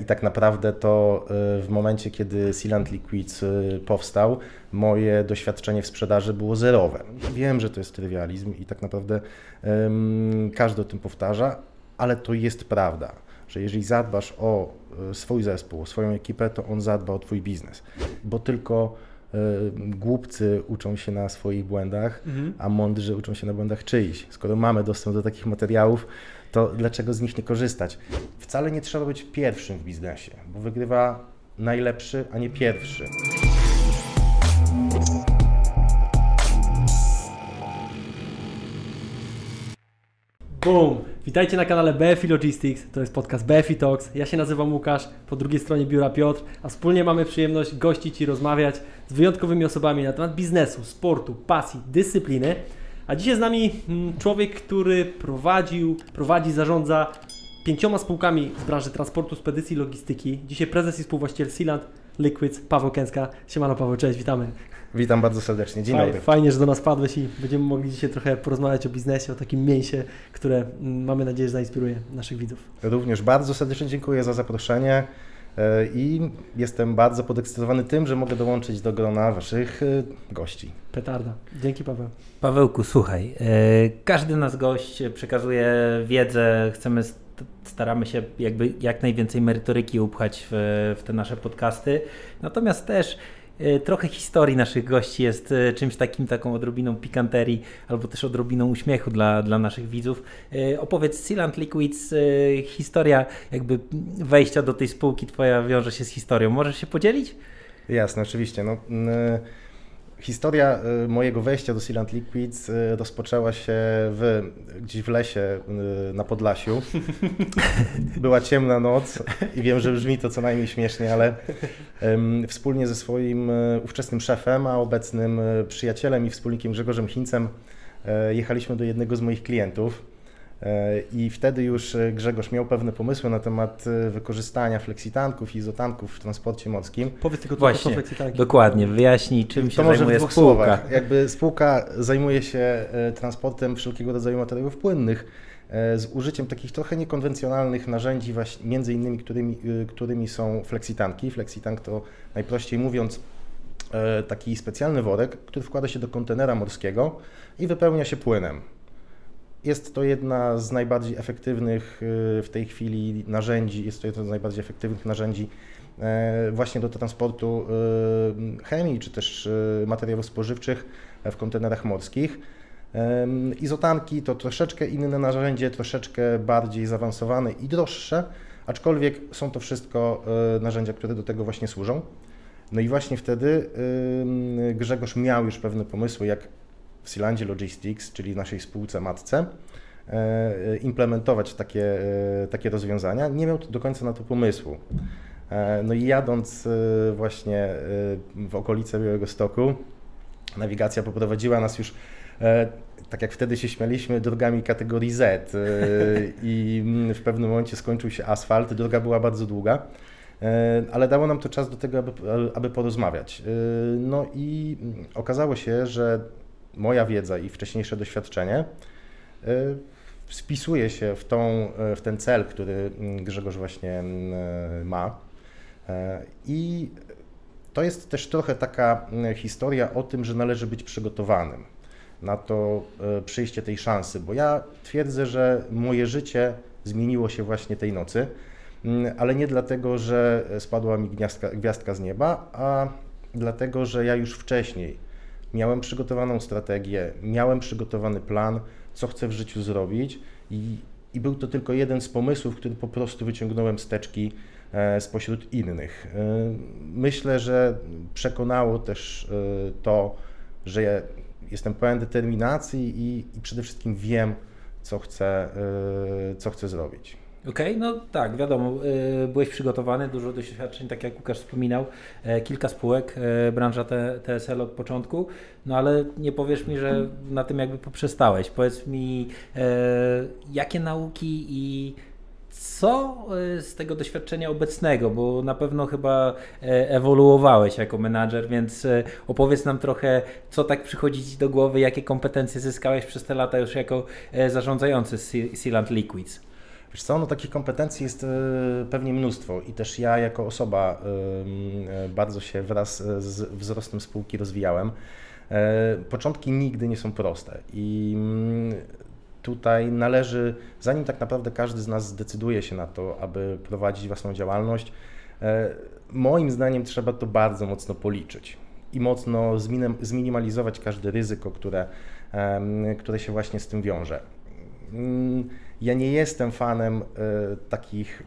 I tak naprawdę to w momencie, kiedy Sealant Liquids powstał, moje doświadczenie w sprzedaży było zerowe. Wiem, że to jest trywializm i tak naprawdę um, każdy o tym powtarza, ale to jest prawda, że jeżeli zadbasz o swój zespół, o swoją ekipę, to on zadba o Twój biznes, bo tylko głupcy uczą się na swoich błędach, mhm. a mądrzy uczą się na błędach czyichś. Skoro mamy dostęp do takich materiałów, to dlaczego z nich nie korzystać? Wcale nie trzeba być pierwszym w biznesie, bo wygrywa najlepszy, a nie pierwszy. Boom! Witajcie na kanale BFI Logistics, to jest podcast BFI Talks. Ja się nazywam Łukasz, po drugiej stronie biura Piotr, a wspólnie mamy przyjemność gościć i rozmawiać z wyjątkowymi osobami na temat biznesu, sportu, pasji, dyscypliny. A dzisiaj z nami mm, człowiek, który prowadził, prowadzi, zarządza pięcioma spółkami z branży transportu, spedycji logistyki. Dzisiaj prezes i współwłaściciel Sealand Liquids, Paweł Kęska. Siemano Paweł, cześć, witamy. Witam bardzo serdecznie. Dzień dobry. Fajnie, że do nas padłeś i będziemy mogli dzisiaj trochę porozmawiać o biznesie, o takim mięsie, które mm, mamy nadzieję, że zainspiruje naszych widzów. Również bardzo serdecznie dziękuję za zaproszenie i jestem bardzo podekscytowany tym, że mogę dołączyć do grona Waszych e, gości. Petarda. Dzięki Paweł. Pawełku, słuchaj, e, każdy nas gość przekazuje wiedzę, chcemy staramy się jakby jak najwięcej merytoryki upchać w, w te nasze podcasty. Natomiast też E, trochę historii naszych gości jest e, czymś takim, taką odrobiną pikanterii albo też odrobiną uśmiechu dla, dla naszych widzów. E, opowiedz Sealant Liquids, historia jakby wejścia do tej spółki twoja wiąże się z historią. Możesz się podzielić? Jasne, oczywiście. No, Historia y, mojego wejścia do Sealant Liquids y, rozpoczęła się w, gdzieś w lesie y, na Podlasiu. Była ciemna noc i wiem, że brzmi to co najmniej śmiesznie, ale wspólnie ze swoim ówczesnym szefem, a obecnym przyjacielem i wspólnikiem Grzegorzem Chincem jechaliśmy do jednego z moich klientów E, I wtedy już e, Grzegorz miał pewne pomysły na temat e, wykorzystania fleksitanków i izotanków w transporcie morskim. Powiedz tylko Właśnie, fleksitanki. Dokładnie, wyjaśnij czym się zajmuje spółka. Słowach. Jakby spółka zajmuje się transportem wszelkiego rodzaju materiałów płynnych z użyciem takich trochę niekonwencjonalnych narzędzi, właśnie, między innymi którymi, którymi są fleksitanki. Fleksitank to najprościej mówiąc taki specjalny worek, który wkłada się do kontenera morskiego i wypełnia się płynem. Jest to jedna z najbardziej efektywnych y, w tej chwili narzędzi, jest to jedno z najbardziej efektywnych narzędzi e, właśnie do transportu y, chemii czy też y, materiałów spożywczych w kontenerach morskich. Izotanki to troszeczkę inne narzędzie, troszeczkę bardziej zaawansowane i droższe, aczkolwiek są to wszystko narzędzia, które do tego właśnie służą. No i właśnie wtedy Grzegorz miał już pewne pomysły, jak w Sealandzie Logistics, czyli naszej spółce matce, e, implementować takie, e, takie rozwiązania. Nie miał do końca na to pomysłu. E, no i jadąc właśnie w okolice Białego Stoku, nawigacja poprowadziła nas już, tak jak wtedy się śmialiśmy, drogami kategorii Z i w pewnym momencie skończył się asfalt, droga była bardzo długa ale dało nam to czas do tego, aby, aby porozmawiać. No i okazało się, że moja wiedza i wcześniejsze doświadczenie e, spisuje się w, tą, e, w ten cel, który mm, Grzegorz właśnie mm, e, ma. I to jest też trochę taka mm, historia o tym, że należy być przygotowanym na to przyjście tej szansy, bo ja twierdzę, że moje życie zmieniło się właśnie tej nocy, ale nie dlatego, że spadła mi gwiazdka, gwiazdka z nieba, a dlatego, że ja już wcześniej miałem przygotowaną strategię, miałem przygotowany plan, co chcę w życiu zrobić i, i był to tylko jeden z pomysłów, który po prostu wyciągnąłem z teczki e, spośród innych. E, myślę, że przekonało też e, to, że jestem pełen determinacji i, i przede wszystkim wiem, co chcę, co chcę zrobić. Okej, okay, no tak, wiadomo, y, byłeś przygotowany, dużo doświadczeń, tak jak Łukasz wspominał, e, kilka spółek, e, branża TSL od początku, no ale nie powiesz mi, że na tym jakby poprzestałeś. Powiedz mi, e, jakie nauki i co z tego doświadczenia obecnego, bo na pewno chyba ewoluowałeś jako menadżer, więc opowiedz nam trochę, co tak przychodzi Ci do głowy, jakie kompetencje zyskałeś przez te lata już jako zarządzający Sealant Liquids. Wiesz co, no takich kompetencji jest pewnie mnóstwo i też ja jako osoba bardzo się wraz z wzrostem spółki rozwijałem. Początki nigdy nie są proste i tutaj należy, zanim tak naprawdę każdy z nas zdecyduje się na to, aby prowadzić własną działalność, moim zdaniem trzeba to bardzo mocno policzyć i mocno zminimalizować każde ryzyko, które, które się właśnie z tym wiąże. Ja nie jestem fanem e, takich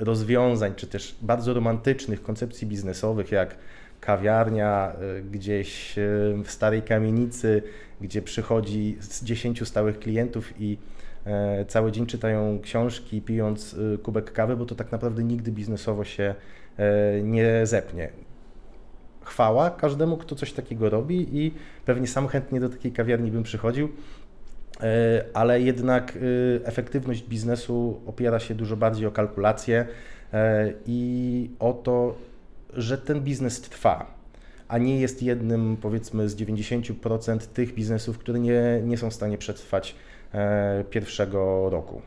rozwiązań, czy też bardzo romantycznych koncepcji biznesowych, jak kawiarnia y, gdzieś y, w starej kamienicy, gdzie przychodzi z 10 stałych klientów i e, cały dzień czytają książki, pijąc kubek kawy, bo to tak naprawdę nigdy biznesowo się e, nie zepnie. Chwała każdemu, kto coś takiego robi i pewnie sam chętnie do takiej kawiarni bym przychodził, e, ale jednak efektywność biznesu opiera się dużo bardziej o kalkulacje i o to, że ten biznes trwa, a nie jest jednym powiedzmy z 90% tych biznesów, które nie, nie są w stanie przetrwać e, pierwszego roku.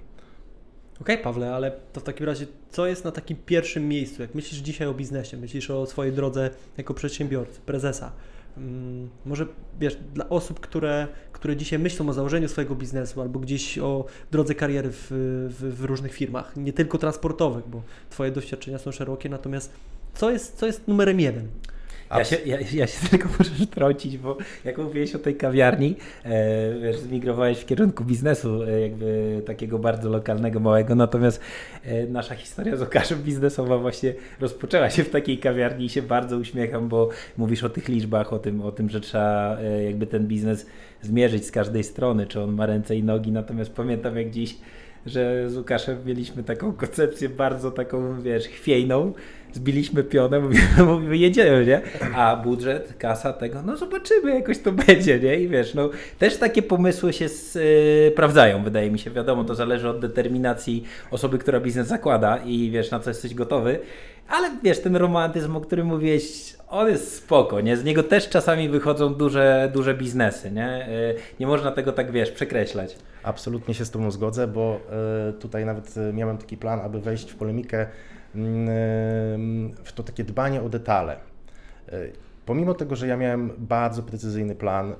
Okej, okay, Pawle, ale to w takim razie, co jest na takim pierwszym miejscu? Jak myślisz dzisiaj o biznesie, myślisz o swojej drodze jako przedsiębiorcy, prezesa, może wiesz, dla osób, które, które dzisiaj myślą o założeniu swojego biznesu albo gdzieś o drodze kariery w, w, w różnych firmach, nie tylko transportowych, bo Twoje doświadczenia są szerokie, natomiast co jest, co jest numerem jeden? Ja się, ja, ja się tylko muszę wtrącić, bo jak mówiłeś o tej kawiarni, e, wiesz, zmigrowałeś w kierunku biznesu, e, jakby takiego bardzo lokalnego, małego, natomiast e, nasza historia z Łukaszem biznesowa właśnie rozpoczęła się w takiej kawiarni i się bardzo uśmiecham, bo mówisz o tych liczbach, o tym, o tym że trzeba e, jakby ten biznes zmierzyć z każdej strony, czy on ma ręce i nogi, natomiast pamiętam jak dziś że z Łukaszem mieliśmy taką koncepcję bardzo taką, wiesz, chwiejną, zbiliśmy pionę, mówimy, jedziemy, nie? A budżet, kasa tego, no zobaczymy, jakoś to będzie, nie? I wiesz, no też takie pomysły się sprawdzają, wydaje mi się, wiadomo, to zależy od determinacji osoby, która biznes zakłada i wiesz, na co jesteś gotowy, ale wiesz, ten romantyzm, o którym mówiłeś, on jest spoko, nie? Z niego też czasami wychodzą duże, duże biznesy, nie? Y, nie można tego tak, wiesz, przekreślać. Absolutnie się z Tobą zgodzę, bo y, tutaj nawet y, miałem taki plan, aby wejść w polemikę mm, w to takie dbanie o detale. Pomimo tego, że ja miałem bardzo precyzyjny plan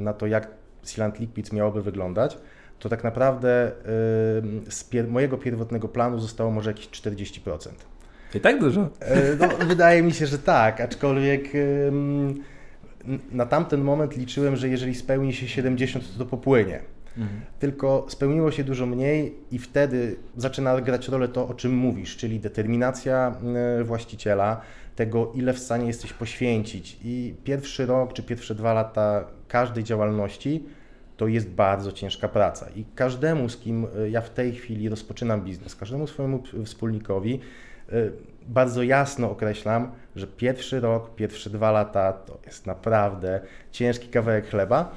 na to, jak Sealant Liquids miałoby wyglądać, to tak naprawdę z pier mojego pierwotnego planu zostało może jakieś 40%. I tak dużo? E, no, wydaje mi się, że tak, aczkolwiek na tamten moment liczyłem, że jeżeli spełni się 70, to to popłynie. Mhm. Tylko spełniło się dużo mniej i wtedy zaczyna grać rolę to, o czym mówisz, czyli determinacja e, właściciela, tego, ile w stanie jesteś poświęcić. I pierwszy rok czy pierwsze dwa lata każdej działalności to jest bardzo ciężka praca. I każdemu, z kim e, ja w tej chwili rozpoczynam biznes, każdemu swojemu wspólnikowi, Y, bardzo jasno określam, że pierwszy rok, pierwsze dwa lata to jest naprawdę ciężki kawałek chleba,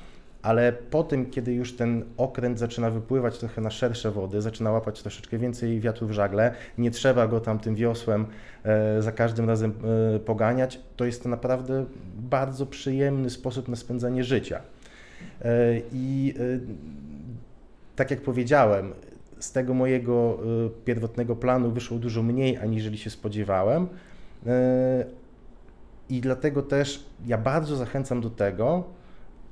ale po tym, kiedy już ten okręt zaczyna wypływać trochę na szersze wody, zaczyna łapać troszeczkę więcej wiatru w żagle, nie trzeba go tam tym wiosłem e, za każdym razem e, poganiać, to jest to naprawdę bardzo przyjemny sposób na spędzanie życia. E, I tak jak powiedziałem, z tego mojego pierwotnego planu wyszło dużo mniej, aniżeli się spodziewałem. I dlatego też ja bardzo zachęcam do tego,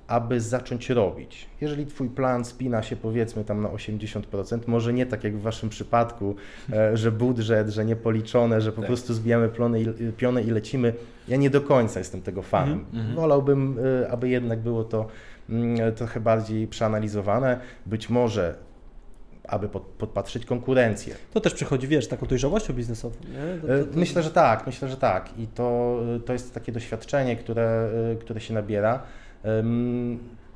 aby zacząć robić. Jeżeli Twój plan spina się powiedzmy tam na 80%, może nie tak jak w Waszym przypadku, e, że budżet, że niepoliczone, że po tak. prostu zbijamy plony i, pionę i lecimy, ja nie do końca jestem tego fanem. Mm -hmm. Wolałbym, y, aby jednak było to mm, trochę bardziej przeanalizowane. Być może aby pod, podpatrzeć konkurencję. To też przychodzi, wiesz, taką dojrzałością biznesową? To, to, to... Myślę, że tak, myślę, że tak. I to, to jest takie doświadczenie, które, które się nabiera.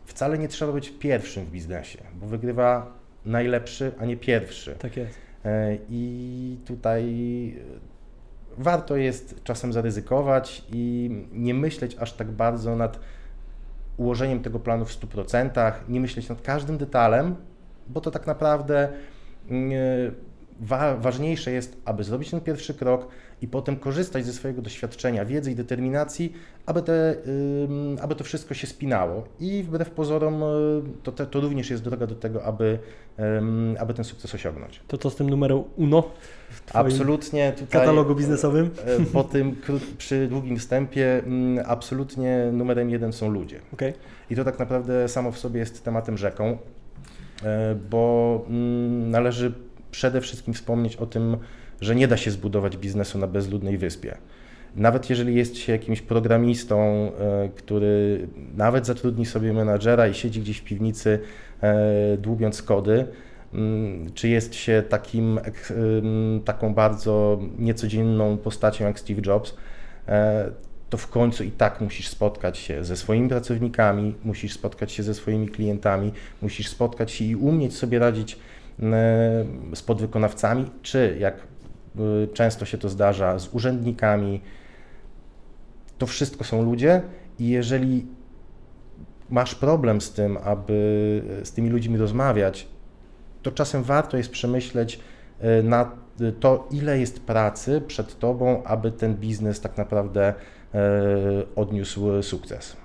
Wcale nie trzeba być pierwszym w biznesie, bo wygrywa najlepszy, a nie pierwszy. Tak jest. E, I tutaj warto jest czasem zaryzykować i nie myśleć aż tak bardzo nad ułożeniem tego planu w 100%, nie myśleć nad każdym detalem, bo to tak naprawdę mm, wa ważniejsze jest, aby zrobić ten pierwszy krok i potem korzystać ze swojego doświadczenia, wiedzy i determinacji, aby, te, aby to wszystko się spinało. I wbrew pozorom to, te, to również jest droga do tego, aby, aby ten sukces osiągnąć. To co z tym numerem UNO? Absolutnie tutaj katalogu biznesowym? E, po tym przy długim wstępie absolutnie numerem jeden są ludzie. Okay. I to tak naprawdę samo w sobie jest tematem rzeką, e, bo należy przede wszystkim wspomnieć o tym, że nie da się zbudować biznesu na bezludnej wyspie. Nawet jeżeli jest się jakimś programistą, e, który nawet zatrudni sobie menadżera i siedzi gdzieś w piwnicy dłubiąc kody, Mm, czy jest się takim, taką bardzo niecodzienną postacią jak Steve Jobs, e, to w końcu i tak musisz spotkać się ze swoimi pracownikami, musisz spotkać się ze swoimi klientami, musisz spotkać się i umieć sobie radzić z podwykonawcami, czy jak często się to zdarza, z urzędnikami. To wszystko są ludzie i jeżeli masz problem z tym, aby z tymi ludźmi rozmawiać, to czasem warto jest przemyśleć e, na to, ile jest pracy przed Tobą, aby ten biznes tak naprawdę odniósł sukces.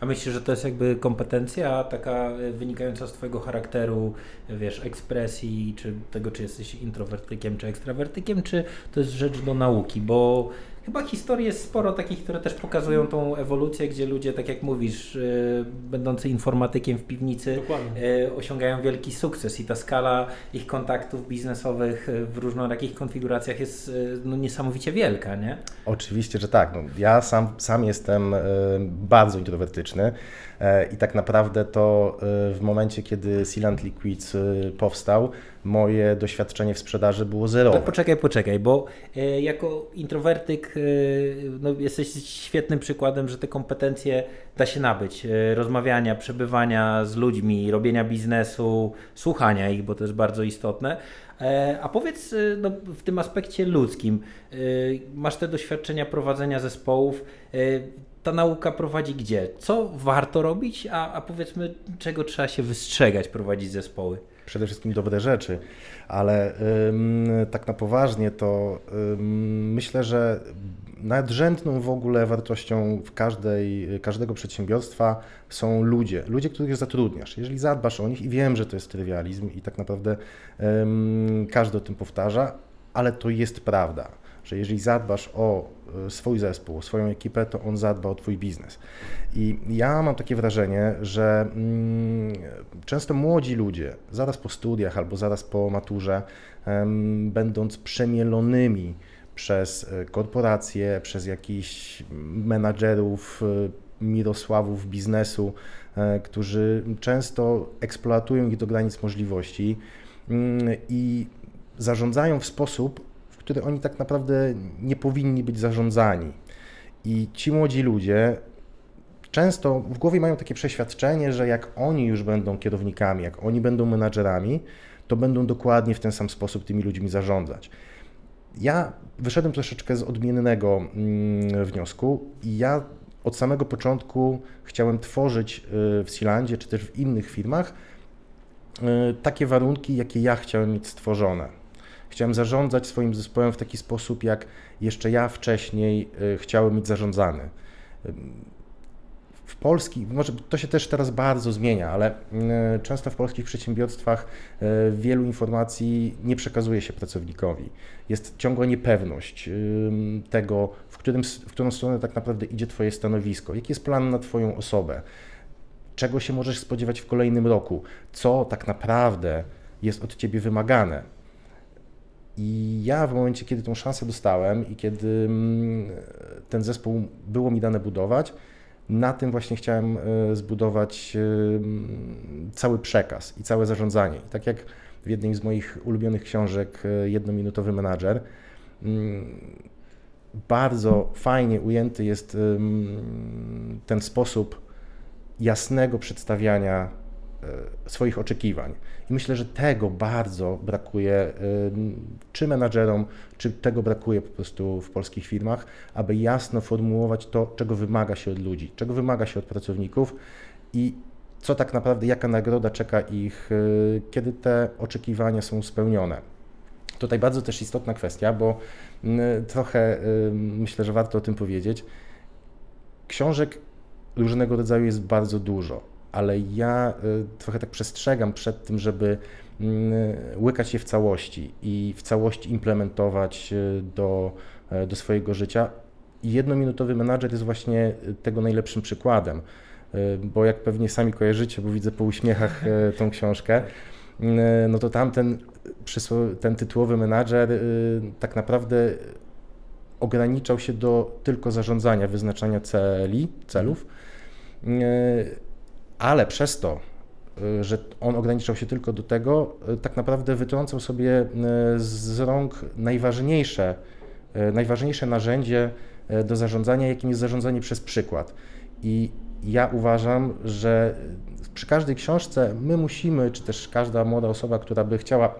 A myślisz, że to jest jakby kompetencja taka wynikająca z Twojego charakteru, wiesz, ekspresji, czy tego, czy jesteś introwertykiem, czy ekstrawertykiem, czy to jest rzecz do nauki? Bo Chyba historii jest sporo takich, które też pokazują tą ewolucję, gdzie ludzie, tak jak mówisz, yy, będący informatykiem w piwnicy, yy, osiągają wielki sukces i ta skala ich kontaktów biznesowych e, w różnorakich konfiguracjach jest no, niesamowicie wielka, nie? Oczywiście, że tak. No, ja sam, sam jestem bardzo introwertyczny i tak naprawdę to w momencie, kiedy Sealant Liquids powstał, moje doświadczenie w sprzedaży było zerowe. poczekaj, poczekaj, bo e, jako introwertyk e, no, jesteś świetnym przykładem, że te kompetencje da się nabyć. E, rozmawiania, przebywania z ludźmi, robienia biznesu, słuchania ich, bo to jest bardzo istotne. A powiedz no, w tym aspekcie ludzkim, masz te doświadczenia prowadzenia zespołów, ta nauka prowadzi gdzie? Co warto robić, a, a powiedzmy, czego trzeba się wystrzegać prowadzić zespoły? przede wszystkim dobre rzeczy, ale tak na poważnie to myślę, że nadrzędną w ogóle wartością w każdej, każdego przedsiębiorstwa są ludzie, ludzie, których zatrudniasz. Jeżeli zadbasz o nich, i wiem, że to jest trywializm i tak naprawdę każdy o tym powtarza, ale to jest prawda, że jeżeli zadbasz o e, swój zespół, swoją ekipę, to on zadba o Twój biznes. I ja mam takie wrażenie, że mm, często młodzi ludzie, zaraz po studiach albo zaraz po maturze, będąc przemielonymi przez e, korporacje, przez jakichś menadżerów, e, mirosławów biznesu, którzy często eksploatują ich do granic możliwości mm, i zarządzają w sposób, które oni tak naprawdę nie powinni być zarządzani. I ci młodzi ludzie często w głowie mają takie przeświadczenie, że jak oni już będą kierownikami, jak oni będą menadżerami, to będą dokładnie w ten sam sposób tymi ludźmi zarządzać. Ja wyszedłem troszeczkę z odmiennego mm, wniosku i ja od samego początku chciałem tworzyć y, w Sealandzie czy też w innych firmach y, takie warunki, jakie ja chciałem mieć stworzone. Chciałem zarządzać swoim zespołem w taki sposób, jak jeszcze ja wcześniej y, chciałem mieć zarządzany. W polskich, może to się też teraz bardzo zmienia, ale y, często w polskich przedsiębiorstwach y, wielu informacji nie przekazuje się pracownikowi. Jest ciągła niepewność tego, w, którym, w którą stronę tak naprawdę idzie Twoje stanowisko, jaki jest plan na Twoją osobę, czego się możesz spodziewać w kolejnym roku, co tak naprawdę jest od Ciebie wymagane i ja w momencie, kiedy tą szansę dostałem i kiedy mm, ten zespół było mi dane budować, na tym właśnie chciałem e, zbudować e, cały przekaz i całe zarządzanie. I tak jak w jednej z moich ulubionych książek e, Jednominutowy menadżer, mm, bardzo fajnie ujęty jest ten sposób jasnego przedstawiania swoich oczekiwań. I myślę, że tego bardzo brakuje czy menadżerom, czy tego brakuje po prostu w polskich firmach, aby jasno formułować to, czego wymaga się od ludzi, czego wymaga się od pracowników i co tak naprawdę, jaka nagroda czeka ich, y, kiedy te oczekiwania są spełnione. Tutaj bardzo też istotna kwestia, bo mm, trochę y, myślę, że warto o tym powiedzieć. Książek różnego rodzaju jest bardzo dużo, ale ja y, trochę tak przestrzegam przed tym, żeby mm, łykać je w całości i w całości implementować y, do, e, do swojego życia. Jednominutowy menadżer jest właśnie tego najlepszym przykładem, bo jak pewnie sami kojarzycie, bo widzę po uśmiechach e, tą książkę, no to tamten ten tytułowy menadżer y, tak naprawdę ograniczał się do tylko zarządzania, wyznaczania celi, celów, y, ale przez to, y, że on ograniczał się tylko do tego, tak naprawdę wytrącał sobie z rąk najważniejsze, najważniejsze narzędzie do zarządzania, jakim jest zarządzanie przez przykład. I ja uważam, że przy każdej książce my musimy, czy też każda młoda osoba, która by chciała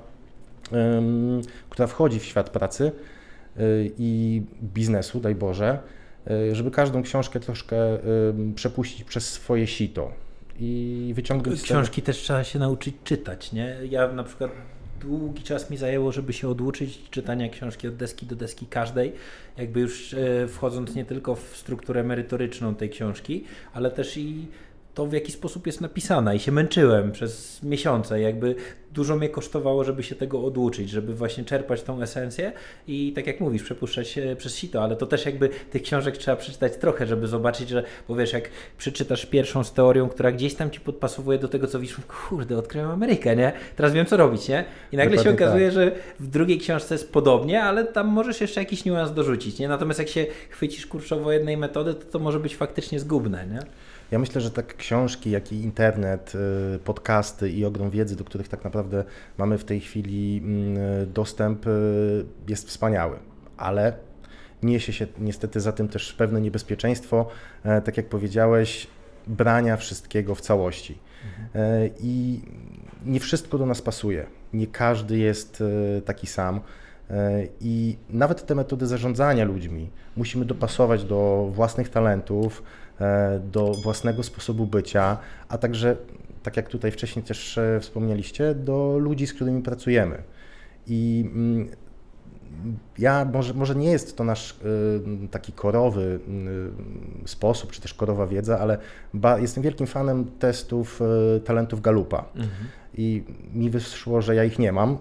która wchodzi w świat pracy y, i biznesu, daj Boże, y, żeby każdą książkę troszkę przepuścić przez swoje sito i wyciągnąć. Książki też trzeba się nauczyć czytać, nie? Ja na przykład długi czas mi zajęło, żeby się oduczyć czytania książki od deski do deski każdej, jakby już e, wchodząc nie tylko w strukturę merytoryczną tej książki, ale też i to, w jaki sposób jest napisana i się męczyłem przez miesiące. Jakby dużo mnie kosztowało, żeby się tego oduczyć, żeby właśnie czerpać tą esencję i tak jak mówisz, przepuszczać się przez sito, ale to też jakby tych książek trzeba przeczytać trochę, żeby zobaczyć, że, bo wiesz, jak przeczytasz pierwszą z teorią, która gdzieś tam ci podpasowuje do tego, co widzisz, kurde, odkryłem Amerykę, nie? Teraz wiem, co robić, nie? I nagle Dokładnie się okazuje, tak. że w drugiej książce jest podobnie, ale tam możesz jeszcze jakiś niuans dorzucić, nie? Natomiast jak się chwycisz kurczowo jednej metody, to to może być faktycznie zgubne, nie? Ja myślę, że tak książki, jak i internet, y, podcasty i ogrom wiedzy, do których tak naprawdę mamy w tej chwili mm, dostęp, y, jest wspaniały, ale niesie się niestety za tym też pewne niebezpieczeństwo, e, tak jak powiedziałeś, brania wszystkiego w całości. Mhm. E, I nie wszystko do nas pasuje. Nie każdy jest e, taki sam. I nawet te metody zarządzania ludźmi musimy dopasować do własnych talentów, do własnego sposobu bycia, a także, tak jak tutaj wcześniej też e, wspomnieliście, do ludzi, z którymi pracujemy. I mm, ja, może, może nie jest to nasz y, taki korowy y, sposób, czy też korowa wiedza, ale ba, jestem wielkim fanem testów y, talentów Galupa. Mhm. I mi wyszło, że ja ich nie mam.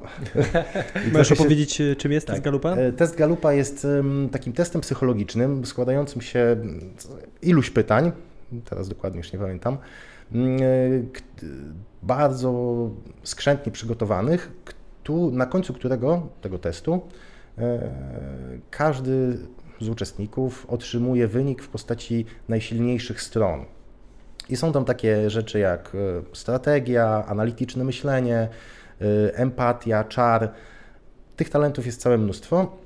Możesz opowiedzieć, czym jest tak. test Galupa? Test Galupa jest takim testem psychologicznym, składającym się z iluś pytań, teraz dokładnie już nie pamiętam, bardzo skrzętnie przygotowanych, tu, na końcu którego tego testu E, każdy z uczestników otrzymuje wynik w postaci najsilniejszych stron. I są tam takie rzeczy jak e, strategia, analityczne myślenie, e, empatia, czar. Tych talentów jest całe mnóstwo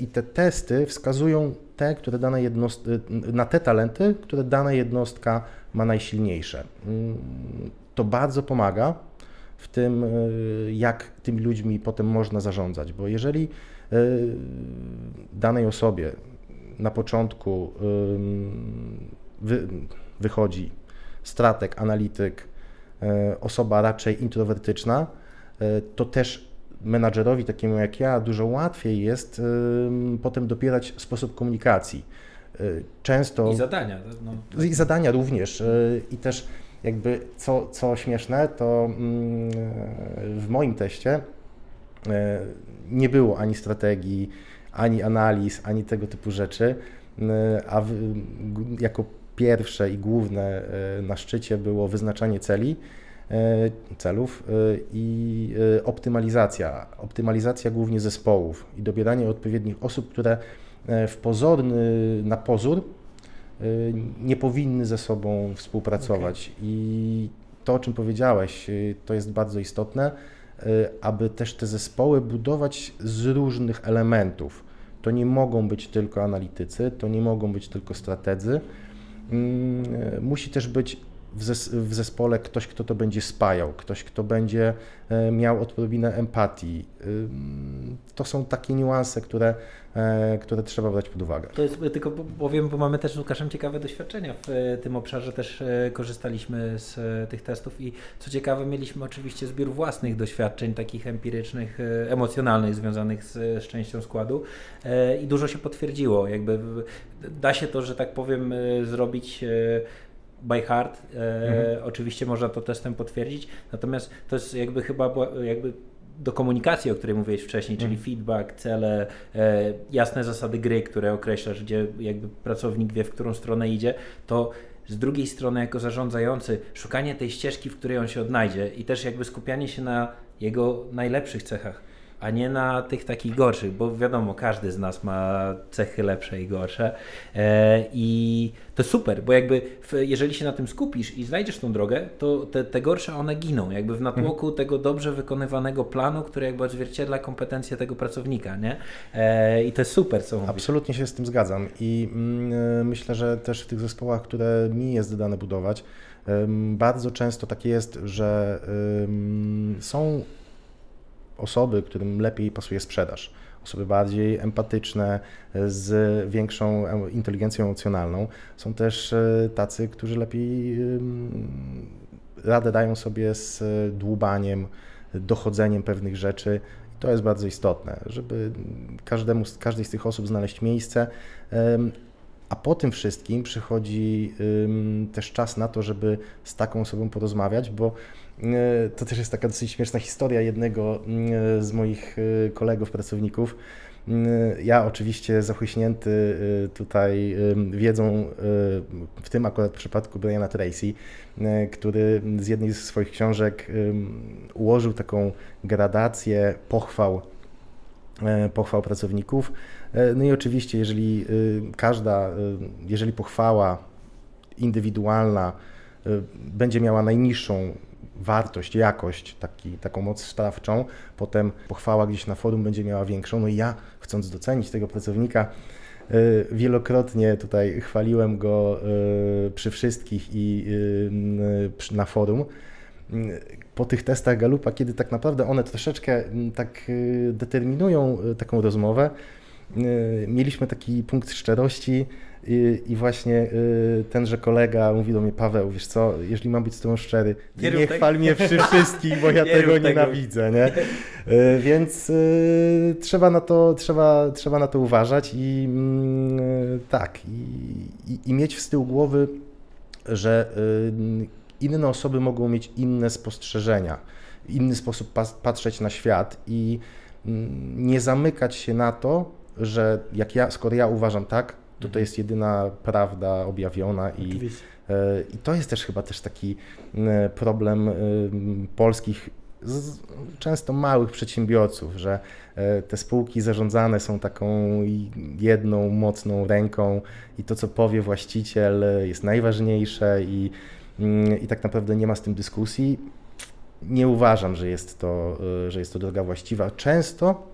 i te testy wskazują te, które dane jednost... na te talenty, które dana jednostka ma najsilniejsze. Mm, to bardzo pomaga w tym, jak tymi ludźmi potem można zarządzać, bo jeżeli E, danej osobie na początku wy, wychodzi strateg, analityk, e, osoba raczej introwertyczna, e, to też menadżerowi takiemu jak ja dużo łatwiej jest potem dopierać sposób komunikacji. Często... I zadania. No. I zadania również. I też jakby co, co śmieszne, to mm, w moim teście E, nie było ani strategii, ani analiz, ani tego typu rzeczy, e, a jako pierwsze i główne e, na szczycie było wyznaczanie celi, celów i optymalizacja. Optymalizacja głównie zespołów i dobieranie odpowiednich osób, które w pozorny, na pozór nie powinny ze sobą współpracować. Okay. I to, o czym powiedziałeś, to jest bardzo istotne aby też te zespoły budować z różnych elementów. To nie mogą być tylko analitycy, to nie mogą być tylko strategzy. Mm, musi też być w, zes w zespole ktoś, kto to będzie spajał, ktoś, kto będzie e, miał odrobinę empatii. To są takie niuanse, które, które trzeba brać pod uwagę. To jest tylko powiem, bo mamy też z Łukaszem ciekawe doświadczenia w e, tym obszarze, też korzystaliśmy z tych testów i co ciekawe mieliśmy oczywiście zbiór własnych doświadczeń, takich empirycznych, emocjonalnych, związanych z, z częścią składu i dużo się potwierdziło. Jakby da się to, że tak powiem, zrobić by heart. E, mhm. Oczywiście można to testem potwierdzić, natomiast to jest jakby chyba jakby do komunikacji, o której mówiłeś wcześniej, czyli mhm. feedback, cele, e, jasne zasady gry, które określasz, gdzie jakby pracownik wie, w którą stronę idzie, to z drugiej strony jako zarządzający szukanie tej ścieżki, w której on się odnajdzie i też jakby skupianie się na jego najlepszych cechach a nie na tych takich gorszych, bo wiadomo, każdy z nas ma cechy lepsze i gorsze. E, I to super, bo jakby jeżeli się na tym skupisz i znajdziesz tą drogę, to te, te gorsze one giną, jakby w natłoku mhm. tego dobrze wykonywanego planu, który jakby odzwierciedla kompetencje tego pracownika, nie? E, I to jest super, co mówisz. Absolutnie się z tym zgadzam i mm, myślę, że też w tych zespołach, które mi jest dane budować, bardzo często tak jest, że są osoby, którym lepiej pasuje sprzedaż, osoby bardziej empatyczne, z większą inteligencją emocjonalną. Są też e, tacy, którzy lepiej radę dają sobie z dłubaniem, dochodzeniem pewnych rzeczy. To jest bardzo istotne, żeby każdemu, każdej z tych osób znaleźć miejsce. A po tym wszystkim przychodzi też czas na to, żeby z taką osobą porozmawiać, bo E, to też jest taka dosyć śmieszna historia jednego mm, z moich e, kolegów, pracowników. Mm, ja oczywiście zachłyśnięty e, tutaj wiedzą w tym akurat przypadku Briana Tracy, który z jednej z swoich książek ułożył taką gradację pochwał, pochwał pracowników. No i oczywiście, jeżeli każda, jeżeli pochwała indywidualna będzie miała najniższą wartość, jakość, taki, taką moc stawczą, potem pochwała gdzieś na forum będzie miała większą. No i ja, chcąc docenić tego pracownika, y, wielokrotnie tutaj chwaliłem go y, przy wszystkich i y, na forum. Po tych testach Galupa, kiedy tak naprawdę one troszeczkę tak determinują taką rozmowę, mieliśmy taki punkt szczerości, i, I, właśnie y, tenże kolega mówi do mnie, Paweł, wiesz co, jeżeli mam być z tobą szczery, nie, nie chwal mnie przy wszystkich, bo ja nie tego nienawidzę, nie? Y, więc y, trzeba, na to, trzeba, trzeba na to uważać i mm, tak, i, i, mieć z tyłu głowy, że y, inne osoby mogą mieć inne spostrzeżenia, inny sposób patrzeć na świat i mm, nie zamykać się na to, że jak ja, skoro ja uważam tak, to to jest jedyna prawda objawiona i, e, i to jest też chyba też taki problem e, polskich często małych przedsiębiorców, że e, te spółki zarządzane są taką jedną mocną ręką i to, co powie właściciel, jest najważniejsze i, i tak naprawdę nie ma z tym dyskusji. Nie uważam, że jest to, że jest to droga właściwa. Często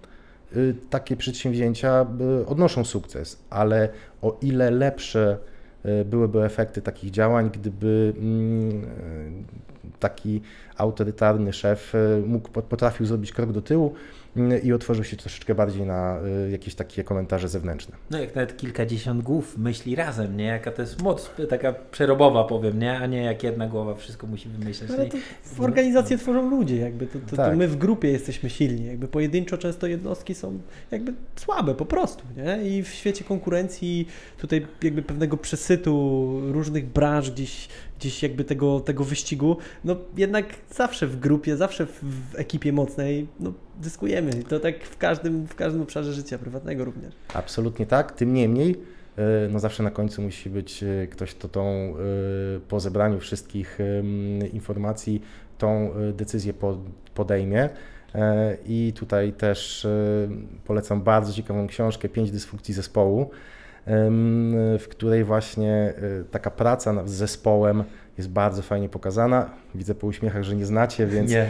takie przedsięwzięcia y, odnoszą sukces, ale o ile lepsze y, byłyby efekty takich działań, gdyby mm, taki autorytarny szef mógł, potrafił zrobić krok do tyłu, i otworzył się troszeczkę bardziej na y, jakieś takie komentarze zewnętrzne. No jak nawet kilkadziesiąt głów myśli razem, nie? Jaka to jest moc taka przerobowa powiem, nie? A nie jak jedna głowa wszystko musi wymyśleć. Ale to w organizację no. tworzą ludzie, jakby to, to, tak. to, my w grupie jesteśmy silni, jakby pojedynczo często jednostki są jakby słabe po prostu, nie? I w świecie konkurencji tutaj jakby pewnego przesytu różnych branż gdzieś gdzieś jakby tego, tego wyścigu, no jednak zawsze w grupie, zawsze w, ekipie mocnej, no zyskujemy. To tak w każdym, w każdym obszarze życia prywatnego również. Absolutnie tak, tym niemniej e, no zawsze na końcu musi być e, ktoś, kto tą e, po zebraniu wszystkich informacji tą decyzję podejmie. I tutaj też polecam bardzo ciekawą książkę Pięć dysfunkcji zespołu w której właśnie y, taka praca z zespołem jest bardzo fajnie pokazana. Widzę po uśmiechach, że nie znacie, więc... Nie,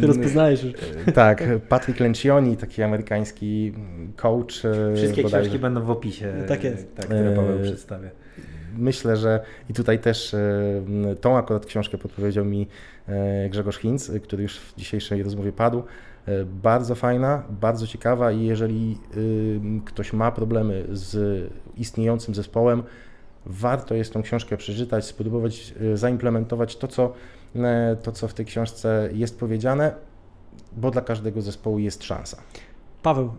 ty rozpoznajesz już. E, tak, Patrick Lencioni, taki amerykański coach. E, Wszystkie bodajże. książki będą w opisie, tak jest. Tak, które Paweł przedstawia. myślę, że i tutaj też tą akurat książkę podpowiedział mi Grzegorz Hinz, który już w dzisiejszej rozmowie padł. Bardzo fajna, bardzo ciekawa i jeżeli ktoś ma problemy z istniejącym zespołem, warto jest tą książkę przeczytać, spróbować zaimplementować to, co, to, co w tej książce jest powiedziane, bo dla każdego zespołu jest szansa. Paweł,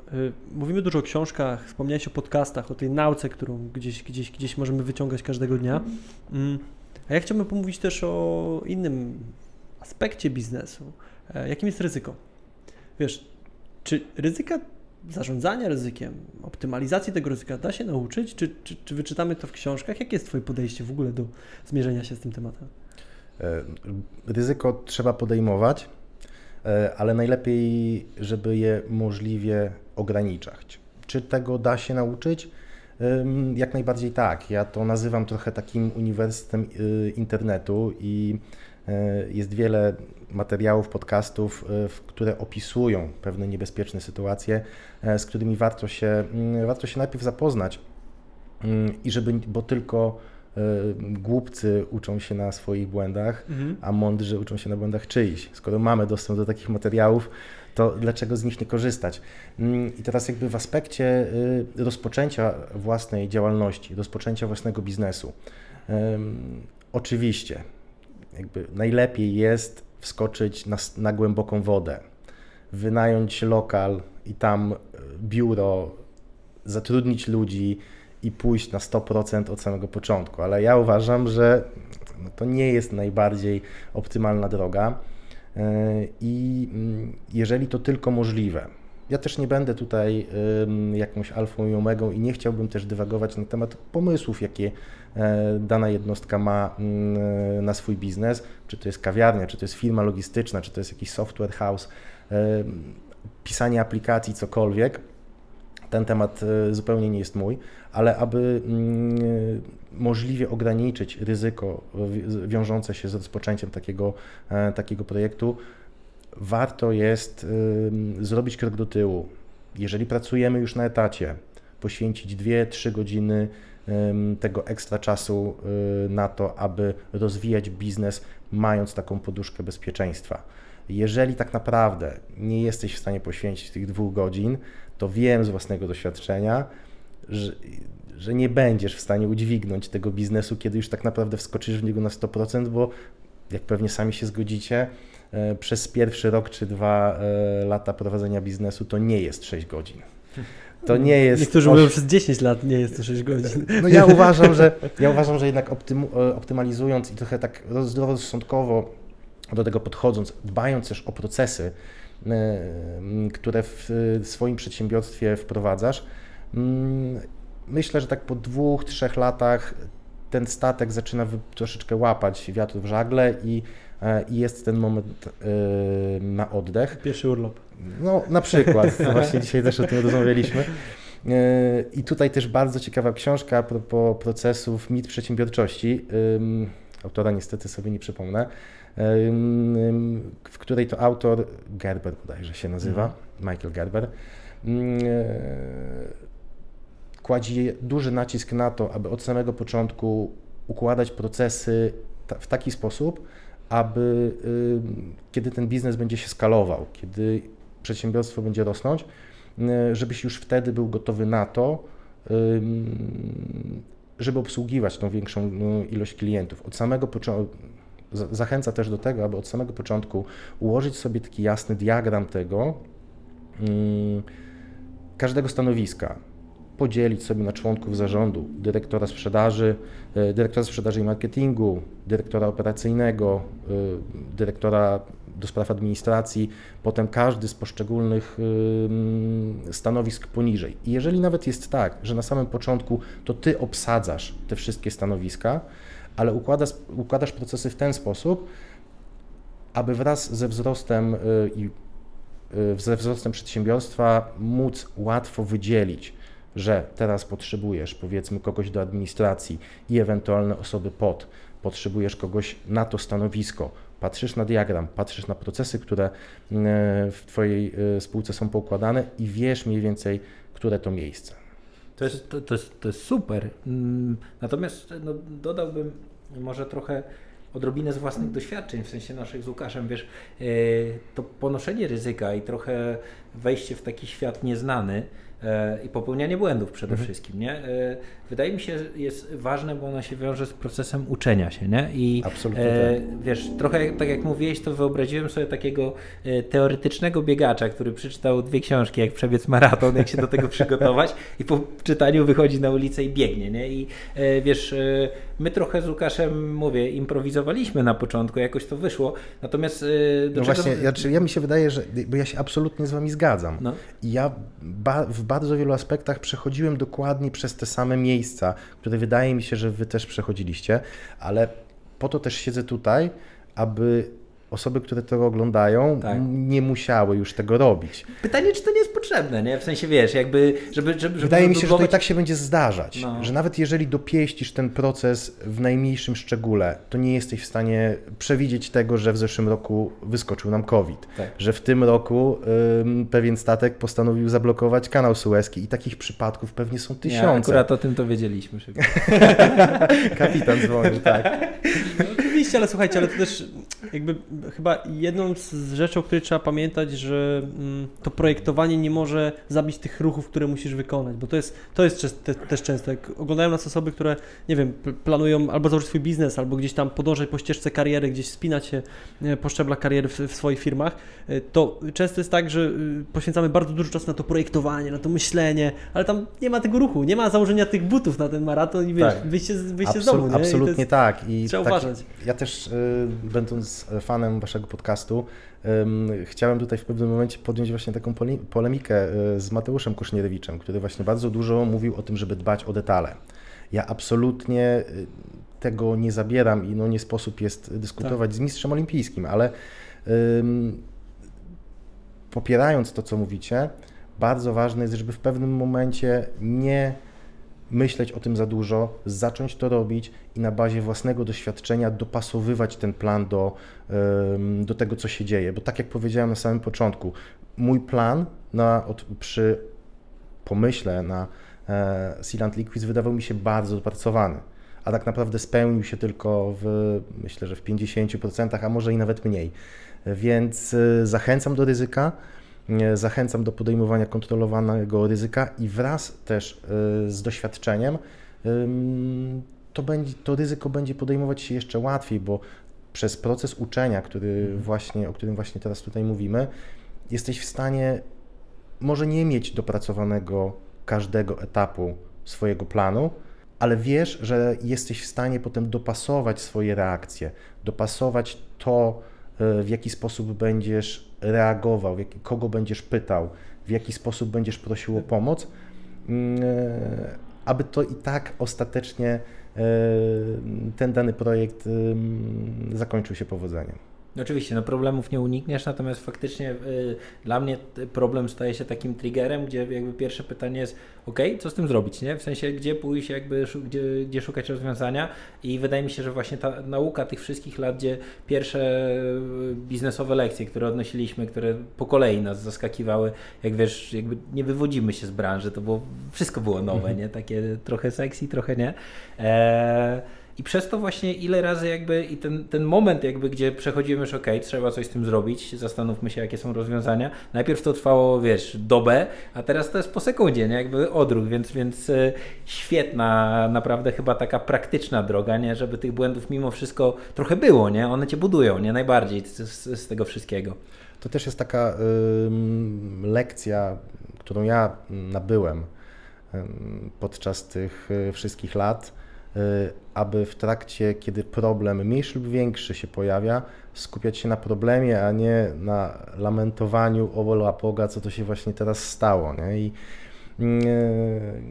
mówimy dużo o książkach, wspomniałeś o podcastach, o tej nauce, którą gdzieś, gdzieś, gdzieś możemy wyciągać każdego dnia. Mm. A ja chciałbym pomówić też o innym aspekcie biznesu. E, jakim jest ryzyko? Wiesz, czy ryzyka zarządzania ryzykiem, optymalizacji tego ryzyka da się nauczyć? Czy, czy, czy wyczytamy to w książkach? Jakie jest Twoje podejście w ogóle do zmierzenia się z tym tematem? E, ryzyko trzeba podejmować E, ale najlepiej, żeby je możliwie ograniczać. Czy tego da się nauczyć? Jak najbardziej tak. Ja to nazywam trochę takim uniwersytetem y, internetu i jest wiele materiałów, podcastów, e, które opisują pewne niebezpieczne sytuacje, z którymi warto się, mm, warto się najpierw zapoznać mm, i żeby, bo tylko E, głupcy uczą się na swoich błędach, mhm. a mądrzy uczą się na błędach czyichś. Skoro mamy dostęp do takich materiałów, to dlaczego z nich nie korzystać? Mm, I teraz jakby w aspekcie y, rozpoczęcia własnej działalności, rozpoczęcia własnego biznesu, oczywiście jakby najlepiej jest wskoczyć na, na głęboką wodę, wynająć lokal i tam y, biuro, zatrudnić ludzi, i pójść na 100% od samego początku, ale ja uważam, że no to nie jest najbardziej optymalna droga. E, i mm, jeżeli to tylko możliwe, ja też nie będę tutaj jakąś alfą i omegą i nie chciałbym też dywagować na temat pomysłów, jakie e, dana jednostka ma mm, na swój biznes, czy to jest kawiarnia, czy to jest firma logistyczna, czy to jest jakiś software house, pisanie aplikacji, cokolwiek. Ten temat e, zupełnie nie jest mój ale aby mm, możliwie ograniczyć ryzyko wiążące się z rozpoczęciem takiego, e, takiego projektu, warto jest zrobić krok do tyłu. Jeżeli pracujemy już na etacie, poświęcić 2-3 godziny tego ekstra czasu y, na to, aby rozwijać biznes, mając taką poduszkę bezpieczeństwa. Jeżeli tak naprawdę nie jesteś w stanie poświęcić tych dwóch godzin, to wiem z własnego doświadczenia, że, że nie będziesz w stanie udźwignąć tego biznesu, kiedy już tak naprawdę wskoczysz w niego na 100%, bo jak pewnie sami się zgodzicie, e, przez pierwszy rok czy dwa e, lata prowadzenia biznesu to nie jest 6 godzin. To nie jest. Niektórzy mówią, przez 10 lat nie jest to 6 godzin. No ja uważam, że ja uważam, że jednak optym, e, optymalizując i trochę tak zdroworozsądkowo do tego podchodząc, dbając też o procesy, które w swoim przedsiębiorstwie wprowadzasz, myślę, że tak po dwóch, trzech latach ten statek zaczyna troszeczkę łapać wiatr w żagle i, e, i jest ten moment e, na oddech. Pierwszy urlop. No, na przykład. Właśnie dzisiaj też o tym rozmawialiśmy. E, I tutaj też bardzo ciekawa książka a propos procesów mit przedsiębiorczości. Autora niestety sobie nie przypomnę, w której to autor, Gerber bodajże się nazywa, mhm. Michael Gerber, kładzie duży nacisk na to, aby od samego początku układać procesy w taki sposób, aby kiedy ten biznes będzie się skalował, kiedy przedsiębiorstwo będzie rosnąć, y, żebyś już wtedy był gotowy na to, żeby obsługiwać tą większą no, ilość klientów. Od samego początku zachęca też do tego, aby od samego początku ułożyć sobie taki jasny diagram tego każdego stanowiska podzielić sobie na członków zarządu, dyrektora sprzedaży, e, dyrektora sprzedaży i marketingu, dyrektora operacyjnego, e, dyrektora do spraw administracji, potem każdy z poszczególnych e, stanowisk poniżej. I jeżeli nawet jest tak, że na samym początku to ty obsadzasz te wszystkie stanowiska, ale układasz, układasz procesy w ten sposób, aby wraz ze wzrostem i ze wzrostem przedsiębiorstwa móc łatwo wydzielić że teraz potrzebujesz powiedzmy kogoś do administracji i ewentualne osoby pod, potrzebujesz kogoś na to stanowisko, patrzysz na diagram, patrzysz na procesy, które e, w Twojej e, spółce są poukładane i wiesz mniej więcej, które to miejsce. To jest, to, to jest, to jest super. Mm, natomiast no, dodałbym może trochę odrobinę z własnych doświadczeń, w sensie naszych z Łukaszem, wiesz, e, to ponoszenie ryzyka i trochę wejście w taki świat nieznany, i popełnianie błędów przede mhm. wszystkim, nie? E, wydaje mi się, jest ważne, bo ono się wiąże z procesem uczenia się, nie? I Absolutnie e, tak. wiesz, trochę tak jak mówiłeś, to wyobraziłem sobie takiego e, teoretycznego biegacza, który przeczytał dwie książki, jak przebiec maraton, jak się do tego przygotować i po czytaniu wychodzi na ulicę i biegnie, nie? I e, wiesz, e, my trochę z Łukaszem, mówię, improwizowaliśmy na początku, jakoś to wyszło, natomiast... no właśnie, ja, ja mi się wydaje, że, bo ja się absolutnie z Wami zgadzam. No. I ja ba, w bardzo wielu aspektach przechodziłem dokładnie przez te same miejsca, które wydaje mi się, że wy też przechodziliście, ale po to też siedzę tutaj, aby osoby, które to oglądają, tak. nie musiały już tego robić. Pytanie, czy to nie jest potrzebne, nie? W sensie, wiesz, jakby, żeby... żeby, żeby Wydaje mi się, że to i tak się będzie zdarzać, no. że nawet jeżeli dopieścisz ten proces w najmniejszym szczególe, to nie jesteś w stanie przewidzieć tego, że w zeszłym roku wyskoczył nam COVID, tak. że w tym roku ym, pewien statek postanowił zablokować kanał Suezki i takich przypadków pewnie są tysiące. Ja akurat o tym to wiedzieliśmy. Kapitan dzwonił, tak. No, oczywiście, ale słuchajcie, ale to też jakby chyba jedną z rzeczy, o której trzeba pamiętać, że mm, to projektowanie nie może zabić tych ruchów, które musisz wykonać, bo to jest, to jest te, też często. Jak oglądają nas osoby, które, nie wiem, planują albo założyć swój biznes, albo gdzieś tam podążać po ścieżce kariery, gdzieś spinać się po szczeblach kariery w, w swoich firmach, e, to często jest tak, że y, poświęcamy bardzo dużo czasu na to projektowanie, na to myślenie, ale tam nie ma tego ruchu, nie ma założenia tych butów na ten maraton i wiesz, tak. wyjście, z domu. Nie? Absolutnie tak. I trzeba tak, uważać. Ja też, y, będąc fanem waszego podcastu, chciałem tutaj w pewnym momencie podjąć właśnie taką polemikę e, z Mateuszem Kusznierewiczem, który właśnie bardzo dużo mówił o tym, żeby dbać o detale. Ja absolutnie e, tego nie zabieram i no nie sposób jest dyskutować tak. z mistrzem olimpijskim, ale um, popierając to, co mówicie, bardzo ważne jest, żeby w pewnym momencie nie myśleć o tym za dużo, zacząć to robić i na bazie własnego doświadczenia dopasowywać ten plan do, do tego, co się dzieje. Bo tak jak powiedziałem na samym początku, mój plan na, od, przy pomyśle na e, Sealant Liquids wydawał mi się bardzo dopracowany, a tak naprawdę spełnił się tylko w, myślę, że w 50%, a może i nawet mniej. Więc e, zachęcam do ryzyka. Zachęcam do podejmowania kontrolowanego ryzyka i wraz też y, z doświadczeniem to, będzie, to ryzyko będzie podejmować się jeszcze łatwiej, bo przez proces uczenia, który mhm. właśnie, o którym właśnie teraz tutaj mówimy, jesteś w stanie może nie mieć dopracowanego każdego etapu swojego planu, ale wiesz, że jesteś w stanie potem dopasować swoje reakcje, dopasować to, y, w jaki sposób będziesz reagował, kogo będziesz pytał, w jaki sposób będziesz prosił o pomoc, mm, e, aby to i tak ostatecznie e, ten dany projekt zakończył się powodzeniem. Oczywiście, no problemów nie unikniesz, natomiast faktycznie y, dla mnie problem staje się takim triggerem, gdzie jakby pierwsze pytanie jest, ok, co z tym zrobić, nie? W sensie, gdzie pójść, jakby, gdzie, gdzie szukać rozwiązania i wydaje mi się, że właśnie ta nauka tych wszystkich lat, gdzie pierwsze y, biznesowe lekcje, które odnosiliśmy, które po kolei nas zaskakiwały, jak wiesz, jakby nie wywodzimy się z branży, to było, wszystko było nowe, mhm. nie? Takie trochę sexy, trochę nie. Eee, i przez to właśnie ile razy jakby i ten, ten moment jakby, gdzie przechodzimy już ok, trzeba coś z tym zrobić, zastanówmy się jakie są rozwiązania. Najpierw to trwało, wiesz, dobę, a teraz to jest po sekundzie, nie? Jakby odruch, więc, więc e, świetna, naprawdę chyba taka praktyczna droga, nie? Żeby tych błędów mimo wszystko trochę było, nie? One cię budują, nie? Najbardziej z, z, tego wszystkiego. To też jest taka lekcja, którą ja nabyłem podczas tych y, wszystkich lat, aby w trakcie, kiedy problem mniejszy lub większy się pojawia, skupiać się na problemie, a nie na lamentowaniu o wola Boga, co to się właśnie teraz stało. Nie? I y,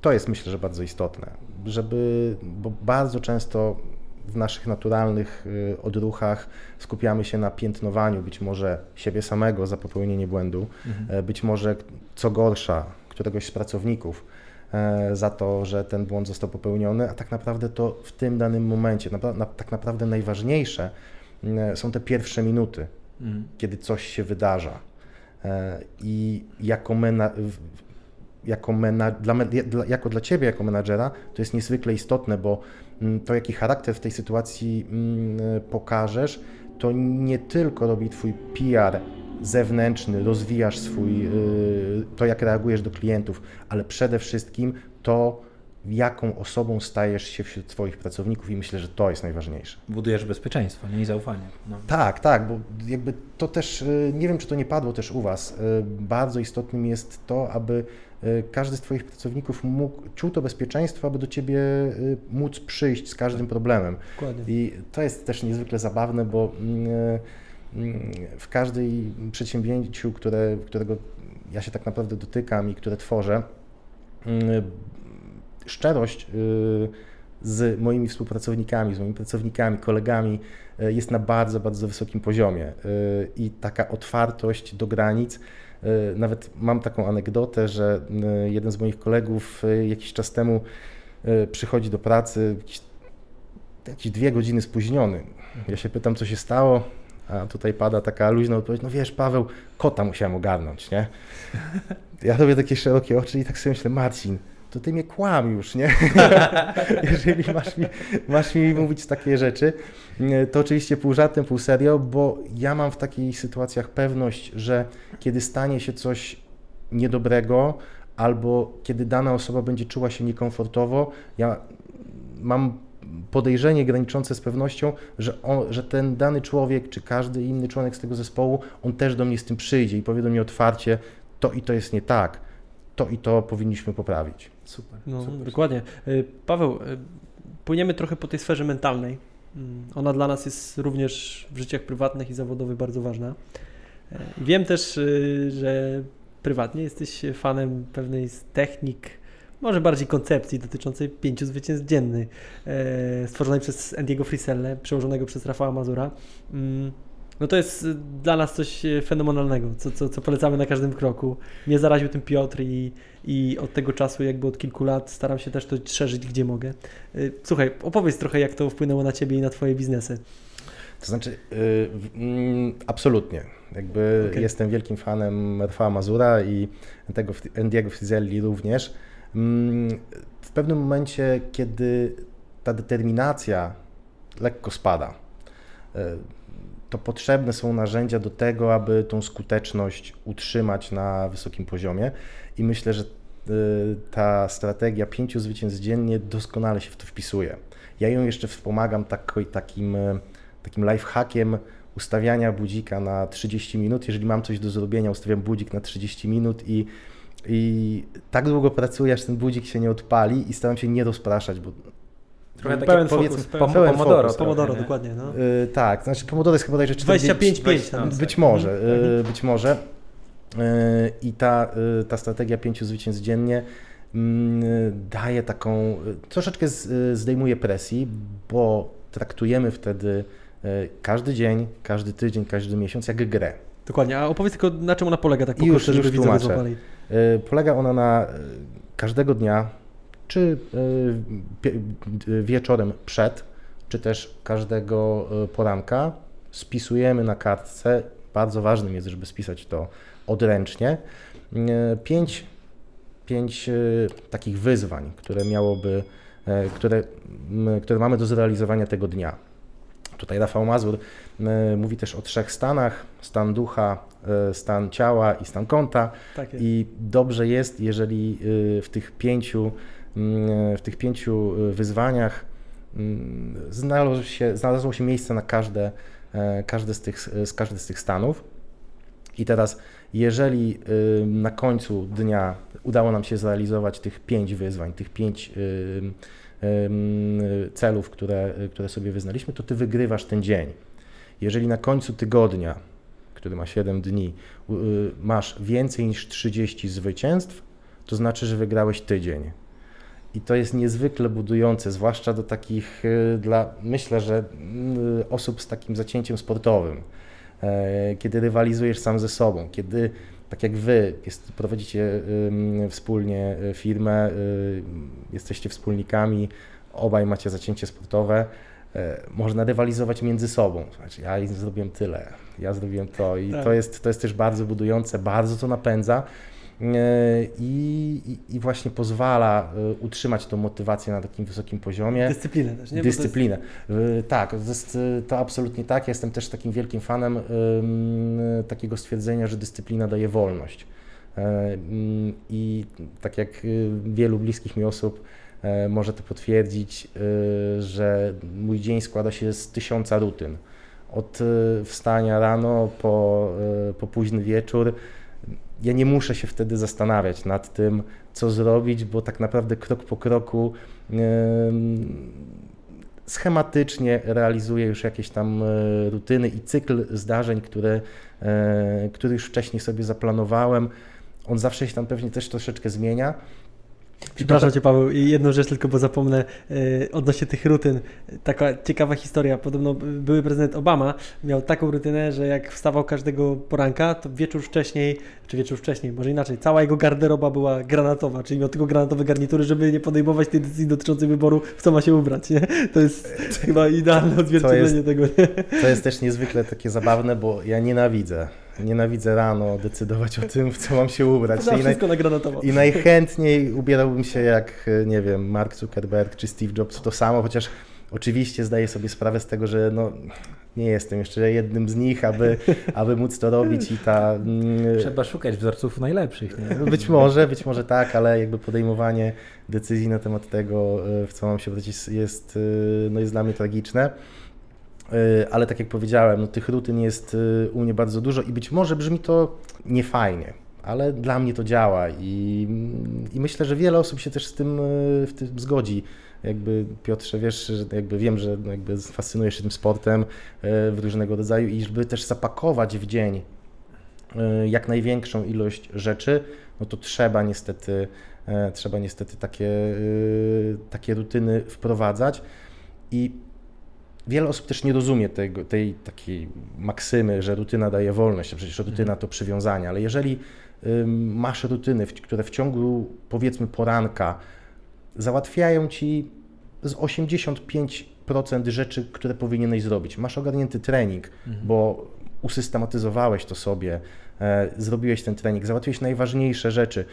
to jest myślę, że bardzo istotne, żeby, bo bardzo często w naszych naturalnych y, odruchach skupiamy się na piętnowaniu być może siebie samego za popełnienie błędu, mhm. być może co gorsza, któregoś z pracowników za to, że ten błąd został popełniony, a tak naprawdę to w tym danym momencie, tak naprawdę najważniejsze mm, są te pierwsze minuty, mm. kiedy coś się wydarza. E, I jako my jako, mena, dla, dla, jako dla Ciebie, jako menadżera, to jest niezwykle istotne, bo mm, to, jaki charakter w tej sytuacji mm, pokażesz, to nie tylko robi Twój PR zewnętrzny, rozwijasz swój, y, to jak reagujesz do klientów, ale przede wszystkim to, jaką osobą stajesz się wśród Twoich pracowników i myślę, że to jest najważniejsze. Budujesz bezpieczeństwo, nie i zaufanie. No. Tak, tak, bo jakby to też, y, nie wiem czy to nie padło też u Was, y, bardzo istotnym jest to, aby każdy z Twoich pracowników mógł, czuł to bezpieczeństwo, aby do Ciebie móc przyjść z każdym problemem. Dokładnie. I to jest też niezwykle zabawne, bo mm, w każdej przedsięwzięciu, które, którego ja się tak naprawdę dotykam i które tworzę, mm, szczerość y, z moimi współpracownikami, z moimi pracownikami, kolegami y, jest na bardzo, bardzo wysokim poziomie y, i taka otwartość do granic. Nawet mam taką anegdotę, że jeden z moich kolegów jakiś czas temu przychodzi do pracy, jakieś, jakieś dwie godziny spóźniony. Ja się pytam, co się stało. A tutaj pada taka luźna odpowiedź, no wiesz Paweł, kota musiałem ogarnąć, nie? Ja robię takie szerokie oczy i tak sobie myślę, Marcin, to ty mnie kłam już, nie? Jeżeli masz mi, masz mi mówić takie rzeczy, to oczywiście pół żartem, pół serio, bo ja mam w takich sytuacjach pewność, że kiedy stanie się coś niedobrego, albo kiedy dana osoba będzie czuła się niekomfortowo, ja mam podejrzenie graniczące z pewnością, że, on, że ten dany człowiek, czy każdy inny członek z tego zespołu, on też do mnie z tym przyjdzie i powie do mnie otwarcie, to i to jest nie tak, to i to powinniśmy poprawić. Super. No, super. dokładnie. Y, Paweł, y, płyniemy trochę po tej sferze mentalnej. Mm, ona dla nas jest również w życiach prywatnych i zawodowych bardzo ważna. Y, wiem też, że prywatnie jesteś fanem pewnej z technik, może bardziej koncepcji dotyczącej pięciu zwycięstw dziennych, e, stworzonej przez Andiego Friselle, przełożonego przez Rafała Mazura. Mm, no to jest y, dla nas coś y, fenomenalnego, co, co, co polecamy na każdym kroku. Mnie zaraził tym Piotr i, i od tego czasu, jakby od kilku lat, staram się też to szerzyć, gdzie mogę. Słuchaj, opowiedz trochę, jak to wpłynęło na Ciebie i na Twoje biznesy. To znaczy, yy, absolutnie. Jakby okay. jestem wielkim fanem Rafała Mazura i tego Andiego Frizelli również. Mm, w pewnym momencie, kiedy ta determinacja lekko spada, e, to potrzebne są narzędzia do tego, aby tą skuteczność utrzymać na wysokim poziomie i myślę, że e, ta strategia pięciu zwycięstw dziennie doskonale się w to wpisuje. Ja ją jeszcze wspomagam tak, takim, e, takim lifehackiem ustawiania budzika na 30 minut. Jeżeli mam coś do zrobienia, ustawiam budzik na 30 minut i i tak długo pracuję, aż ten budzik się nie odpali i staram się nie rozpraszać, bo Trochę tak pełen jak fokus, pełen, pełen Pomodoro, fokus Pomodoro, dokładnie. No. Yy, tak, znaczy Pomodoro jest chyba bodajże 25 5 tam. Być może, yy, być może. Yy, I ta, y, ta strategia pięciu zwycięstw dziennie mm, daje taką, troszeczkę z, zdejmuje presji, bo traktujemy wtedy y, każdy dzień, każdy tydzień, każdy miesiąc jak grę. Dokładnie, a opowiedz tylko na czym ona polega tak po już, żeby już tłumaczę. E, polega ona na e, każdego dnia, czy e, wieczorem przed, czy też każdego poranka spisujemy na kartce, bardzo ważnym jest, żeby spisać to odręcznie, pięć, pięć takich wyzwań, które miałoby, które, które mamy do zrealizowania tego dnia. Tutaj Rafał Mazur mówi też o trzech stanach: stan ducha, stan ciała i stan konta. Tak I dobrze jest, jeżeli e, w tych pięciu, mm, w tych pięciu wyzwaniach mm, znalazło się, znalazło się miejsce na każde, każde z, tych, z każdy z tych stanów. I teraz, jeżeli na końcu dnia udało nam się zrealizować tych pięć wyzwań, tych pięć celów, które, które sobie wyznaliśmy, to ty wygrywasz ten dzień. Jeżeli na końcu tygodnia, który ma 7 dni, masz więcej niż 30 zwycięstw, to znaczy, że wygrałeś tydzień. I to jest niezwykle budujące, zwłaszcza do takich, y, dla, myślę, że y, osób z takim zacięciem sportowym, e, kiedy rywalizujesz sam ze sobą, kiedy tak jak wy jest, prowadzicie wspólnie y, firmę, y, jesteście wspólnikami, obaj macie zacięcie sportowe, e, można rywalizować między sobą. Ja zrobiłem tyle, ja zrobiłem to i tak. to, jest, to jest też bardzo budujące, bardzo to napędza. i, i właśnie pozwala utrzymać tą motywację na takim wysokim poziomie. Dyscyplinę też, nie? Dyscyplinę. Jest... Tak, to jest to absolutnie tak. Ja jestem też takim wielkim fanem takiego stwierdzenia, że dyscyplina daje wolność. I tak jak wielu bliskich mi osób E, może to potwierdzić, e, że mój dzień składa się z tysiąca rutyn. Od e, wstania rano po, po późny wieczór. Ja nie muszę się wtedy zastanawiać nad tym, co zrobić, bo tak naprawdę krok po kroku schematycznie realizuję już jakieś tam rutyny i cykl zdarzeń, które, który już wcześniej sobie zaplanowałem. On zawsze się tam pewnie też troszeczkę zmienia, Przepraszam Cię Paweł, jedną rzecz tylko, bo zapomnę yy, odnośnie tych rutyn. Taka ciekawa historia. Podobno były prezydent Obama miał taką rutynę, że jak wstawał każdego poranka, to wieczór wcześniej, czy wieczór wcześniej, może inaczej, cała jego garderoba była granatowa, czyli miał tylko granatowe garnitury, żeby nie podejmować tej decyzji dotyczącej wyboru, w co ma się ubrać. Nie? To jest chyba idealne odzwierciedlenie tego. Nie? To jest też niezwykle takie zabawne, bo ja nienawidzę nienawidzę rano decydować o tym, w co mam się ubrać. I, wszystko naj... I najchętniej ubierałbym się jak, nie wiem, Mark Zuckerberg czy Steve Jobs, to samo, chociaż oczywiście zdaję sobie sprawę z tego, że no, nie jestem jeszcze jednym z nich, aby, aby móc to robić i ta... Mm, Trzeba szukać wzorców najlepszych. Nie? Być może, być może tak, ale jakby podejmowanie decyzji na temat tego, e, w co mam się ubrać jest, jest, e, no jest dla mnie tragiczne. E, ale tak jak powiedziałem, no, tych rutyn jest e, u mnie bardzo dużo i być może brzmi to niefajnie, ale dla mnie to działa i, i myślę, że wiele osób się też z tym, e, w tym zgodzi. Jakby Piotrze, wiesz, że jakby wiem, że jakby fascynujesz się tym sportem w różnego rodzaju i żeby też zapakować w dzień jak największą ilość rzeczy, no to trzeba niestety, trzeba niestety takie, takie rutyny wprowadzać i Wiele osób też nie rozumie tego, tej takiej maksymy, że rutyna daje wolność, a przecież rutyna mhm. to przywiązanie, ale jeżeli masz rutyny, które w ciągu powiedzmy poranka załatwiają ci z 85% rzeczy, które powinieneś zrobić. Masz ogarnięty trening, mhm. bo usystematyzowałeś to sobie, e, zrobiłeś ten trening, załatwiłeś najważniejsze rzeczy.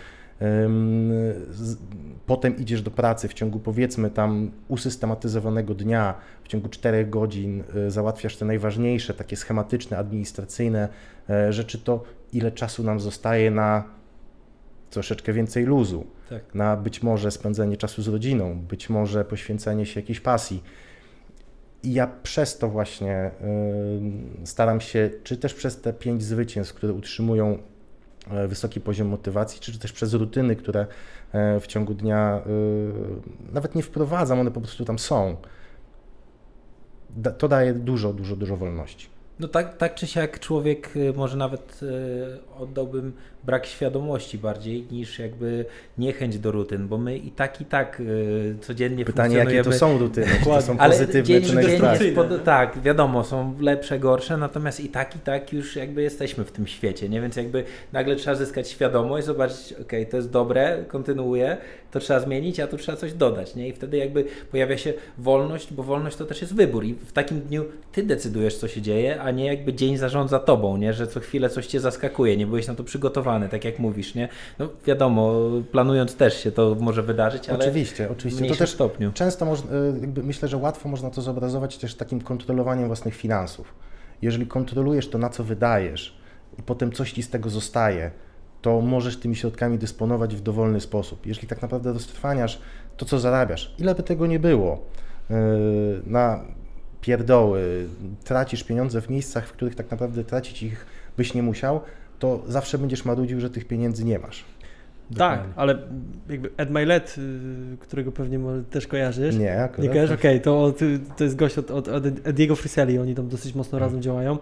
Potem idziesz do pracy w ciągu powiedzmy tam usystematyzowanego dnia, w ciągu 4 godzin y, załatwiasz te najważniejsze, takie schematyczne, administracyjne e, rzeczy, to ile czasu nam zostaje na troszeczkę więcej luzu, tak. na być może spędzenie czasu z rodziną, być może poświęcenie się jakiejś pasji. I ja przez to właśnie staram się, czy też przez te pięć zwycięstw, które utrzymują E, wysoki poziom motywacji, czy też przez rutyny, które e, w ciągu dnia e, nawet nie wprowadzam, one po prostu tam są. To daje dużo, dużo, dużo wolności. No tak, tak czy siak człowiek może nawet oddałbym brak świadomości bardziej niż jakby niechęć do rutyn, bo my i tak i tak y, codziennie Pytanie, jakie to są rutyny, czy to są pozytywne, dzień, czy negatywne. Pod, tak, wiadomo, są lepsze, gorsze, natomiast i tak i tak już jakby jesteśmy w tym świecie, nie? Więc jakby nagle trzeba zyskać świadomość, zobaczyć, ok, to jest dobre, kontynuuję, to trzeba zmienić, a tu trzeba coś dodać, nie? I wtedy jakby pojawia się wolność, bo wolność to też jest wybór i w takim dniu ty decydujesz, co się dzieje, a nie jakby dzień zarządza tobą, nie? Że co chwilę coś cię zaskakuje, nie byłeś na to przygotowany tak jak mówisz, nie? No wiadomo, planując też się to może wydarzyć, ale oczywiście, oczywiście. w to też stopniu. Często można, e, myślę, że łatwo można to zobrazować też takim kontrolowaniem własnych finansów. Jeżeli kontrolujesz to, na co wydajesz i potem coś ci z tego zostaje, to możesz tymi środkami dysponować w dowolny sposób. Jeżeli tak naprawdę roztrwaniasz to, co zarabiasz, ile by tego nie było, e, na pierdoły, tracisz pieniądze w miejscach, w których tak naprawdę tracić ich byś nie musiał, to zawsze będziesz marudził, że tych pieniędzy nie masz. Tak, ale jakby Ed Milet, y, którego pewnie też kojarzysz. Nie, akurat. Nie kojarzysz? Okej, okay, to, to jest gość od, od, od Ediego Friselli, oni tam dosyć mocno razem działają.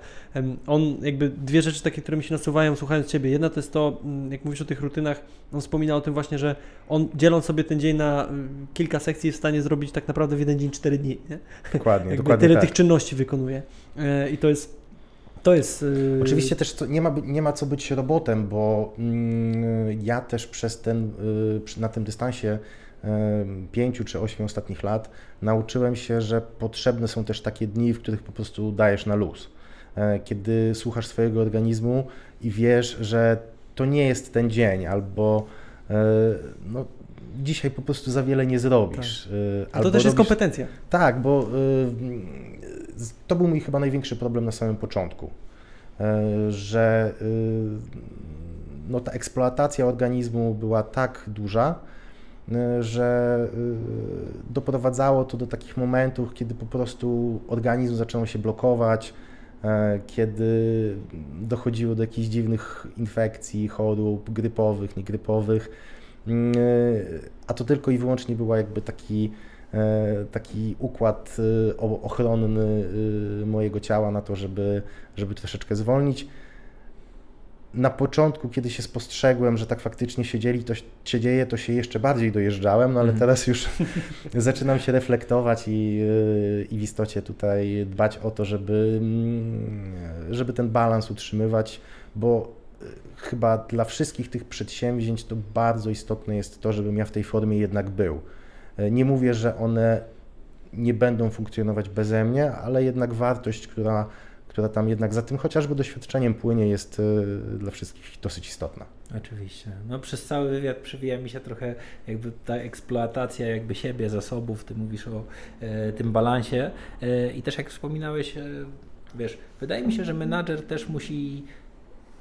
On jakby dwie rzeczy takie, które mi się nasuwają słuchając Ciebie. Jedna to jest to, mm, jak mówisz o tych rutynach, on wspomina o tym właśnie, że on dzieląc sobie ten dzień na y, kilka sekcji jest w stanie zrobić tak naprawdę w jeden dzień cztery dni. Nie? Dokładnie, jakby dokładnie Tyle tak. tych czynności wykonuje. E, I to jest to jest. Yy... Oczywiście też to, nie, ma, nie ma co być robotem, bo yy, ja też przez ten, yy, na tym dystansie y, pięciu czy ośmiu ostatnich lat nauczyłem się, że potrzebne są też takie dni, w których po prostu dajesz na luz. E, kiedy słuchasz swojego organizmu i wiesz, że to nie jest ten dzień, albo e, no, dzisiaj po prostu za wiele nie zrobisz. Tak. to też jest robisz- kompetencja. tak, bo y, to był mój chyba największy problem na samym początku, y, że y, no, ta eksploatacja organizmu była tak duża, y, że doprowadzało to do takich momentów, kiedy po prostu organizm zaczął się blokować, e, kiedy dochodziło do jakichś dziwnych infekcji, chorób grypowych, niegrypowych, y, a to tylko i wyłącznie była jakby taki e, taki układ e, ochronny e, mojego ciała na to, żeby, żeby troszeczkę zwolnić. Na początku, kiedy się spostrzegłem, że tak faktycznie się, dzieli, to się dzieje, to się jeszcze bardziej dojeżdżałem, no ale Mhm. teraz już zaczynam się reflektować i, e, i w istocie tutaj dbać o to, żeby, mm, żeby ten balans utrzymywać, bo e, chyba dla wszystkich tych przedsięwzięć to bardzo istotne jest to, żebym ja w tej formie jednak był. E, Nie mówię, że one nie będą funkcjonować beze mnie, ale jednak wartość, która, która tam jednak za tym chociażby doświadczeniem płynie, jest e, dla wszystkich dosyć istotna. Oczywiście. No przez cały wywiad przewija mi się trochę jakby ta eksploatacja jakby siebie, zasobów, ty mówisz o e, tym balansie e, i też jak wspominałeś, e, wiesz, wydaje mi się, że menadżer też musi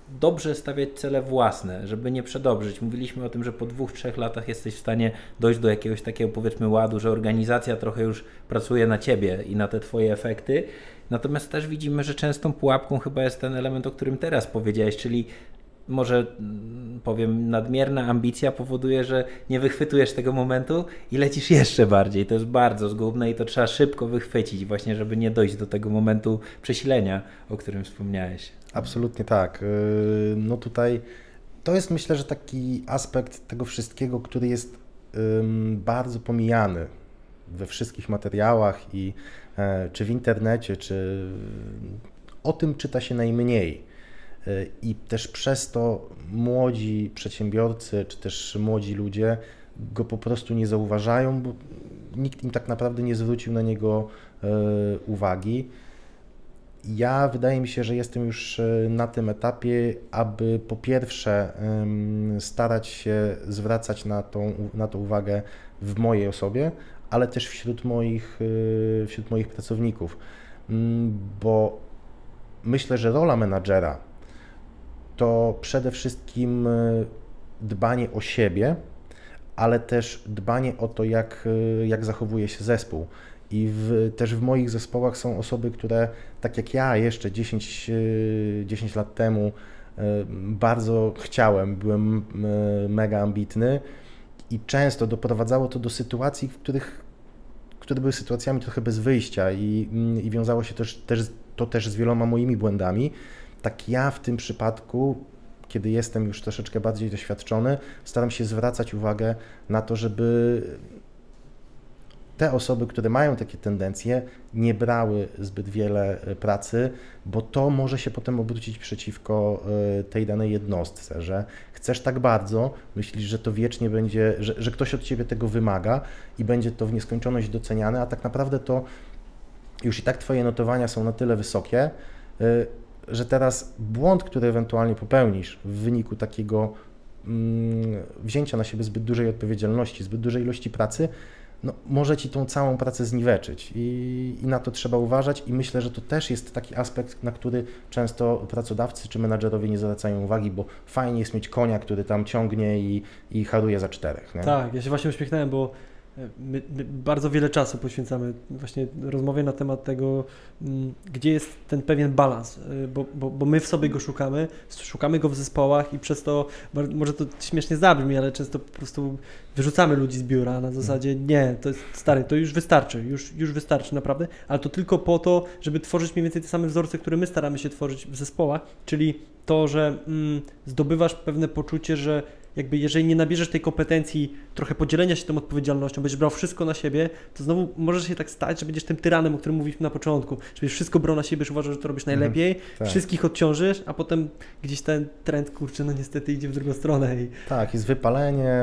dobrze stawiać cele własne, żeby nie przedobrzyć. Mówiliśmy o tym, że po dwóch, trzech latach jesteś w stanie dojść do jakiegoś takiego powiedzmy ładu, że organizacja trochę już pracuje na ciebie i na te twoje efekty. Natomiast też widzimy, że częstą pułapką chyba jest ten element, o którym teraz powiedziałeś, czyli może mm, powiem, nadmierna ambicja powoduje, że nie wychwytujesz tego momentu i lecisz jeszcze bardziej. To jest bardzo zgubne i to trzeba szybko wychwycić, właśnie, żeby nie dojść do tego momentu przesilenia, o którym wspomniałeś. Absolutnie tak. Yy, No tutaj to jest myślę, że taki aspekt tego wszystkiego, który jest bardzo pomijany we wszystkich materiałach i e, czy w internecie, czy o tym czyta się najmniej. Yy, I też przez to młodzi przedsiębiorcy, czy też młodzi ludzie go po prostu nie zauważają, bo nikt im tak naprawdę nie zwrócił na niego e, uwagi. Ja wydaje mi się, że jestem już e, na tym etapie, aby po pierwsze starać się zwracać na, tą, na to uwagę w mojej osobie, ale też wśród moich, e, wśród moich pracowników, Mm, bo myślę, że rola menadżera to przede wszystkim e, dbanie o siebie, ale też dbanie o to, jak, jak zachowuje się zespół. I w, też w moich zespołach są osoby, które tak jak ja jeszcze 10, e, 10 lat temu e, bardzo chciałem, byłem e, mega ambitny i często doprowadzało to do sytuacji, w których które były sytuacjami trochę bez wyjścia i, mm, i wiązało się też, też, to też z wieloma moimi błędami. Tak ja w tym przypadku, kiedy jestem już troszeczkę bardziej doświadczony, staram się zwracać uwagę na to, żeby te osoby, które mają takie tendencje, nie brały zbyt wiele e, pracy, bo to może się potem obrócić przeciwko e, tej danej jednostce, że chcesz tak bardzo, myślisz, że to wiecznie będzie, że, że ktoś od ciebie tego wymaga i będzie to w nieskończoność doceniane, a tak naprawdę to już i tak twoje notowania są na tyle wysokie, e, że teraz błąd, który ewentualnie popełnisz w wyniku takiego mm, wzięcia na siebie zbyt dużej odpowiedzialności, zbyt dużej ilości pracy, no, może ci tą całą pracę zniweczyć i, i na to trzeba uważać i myślę, że to też jest taki aspekt, na który często pracodawcy czy menadżerowie nie zwracają uwagi, bo fajnie jest mieć konia, który tam ciągnie i, i haruje za czterech. Nie? Tak, ja się właśnie uśmiechnąłem, bo my, my bardzo wiele czasu poświęcamy właśnie rozmowie na temat tego, mm, gdzie jest ten pewien balans, y, bo, bo, bo my w sobie go szukamy, szukamy go w zespołach i przez to, może to śmiesznie zabrzmi, ale często po prostu wyrzucamy ludzi z biura na zasadzie nie, to jest stary, to już wystarczy, już, już wystarczy naprawdę, ale to tylko po to, żeby tworzyć mniej więcej te same wzorce, które my staramy się tworzyć w zespołach, czyli to, że mm, zdobywasz pewne poczucie, że jakby jeżeli nie nabierzesz tej kompetencji, trochę podzielenia się tą odpowiedzialnością, będziesz brał wszystko na siebie, to znowu może się tak stać, że będziesz tym tyranem, o którym mówiliśmy na początku, że będziesz wszystko brał na siebie, że uważasz, że to robisz najlepiej, tak. wszystkich odciążysz, a potem gdzieś ten trend, kurczę, no niestety idzie w drugą stronę i Tak, jest wypalenie,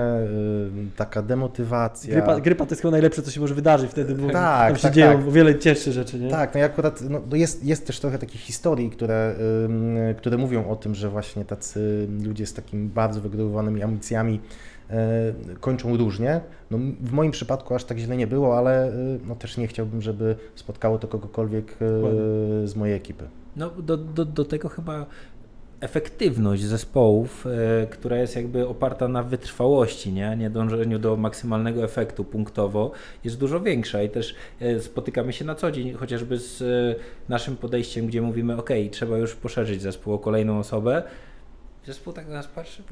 y, taka demotywacja. grypa, grypa to jest chyba najlepsze, co się może wydarzyć wtedy, bo Tak, tam się tak, dzieją tak. wiele cięższe rzeczy, nie? Tak, no i akurat no, no jest, jest też trochę takich historii, które, które mówią o tym, że właśnie tacy ludzie z takimi bardzo wygórowanymi ambicjami kończą różnie. No, w moim przypadku aż tak źle nie było, ale y, no, też nie chciałbym, żeby spotkało to kogokolwiek e, z mojej ekipy. No, do, do, do tego chyba efektywność zespołów, e, która jest jakby oparta na wytrwałości, nie? nie dążeniu do maksymalnego efektu punktowo, jest dużo większa i też e, spotykamy się na co dzień, chociażby z e, naszym podejściem, gdzie mówimy, ok, trzeba już poszerzyć zespół o kolejną osobę. Zespół tak na nas patrzy.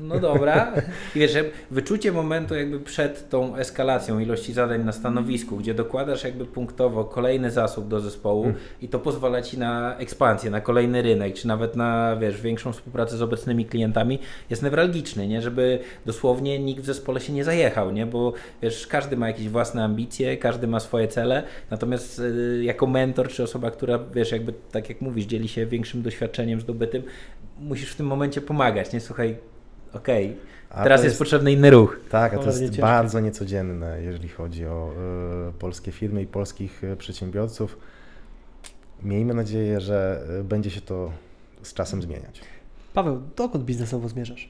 No dobra. I wiesz, że wyczucie momentu jakby przed tą eskalacją ilości zadań na stanowisku, gdzie dokładasz jakby punktowo kolejny zasób do zespołu Mm. i to pozwala Ci na ekspansję, na kolejny rynek, czy nawet na, wiesz, większą współpracę z obecnymi klientami, jest newralgiczny, nie? Żeby dosłownie nikt w zespole się nie zajechał, nie? Bo wiesz, każdy ma jakieś własne ambicje, każdy ma swoje cele, natomiast y, jako mentor, czy osoba, która, wiesz, jakby tak jak mówisz, dzieli się większym doświadczeniem zdobytym, musisz w tym momencie pomagać, nie? Słuchaj, okej, A teraz to jest, potrzebny inny ruch. Tak, a to jest ciężkie. bardzo niecodzienne, jeżeli chodzi o e, polskie firmy i polskich e, przedsiębiorców. Miejmy nadzieję, że e, będzie się to z czasem zmieniać. Paweł, dokąd biznesowo zmierzasz?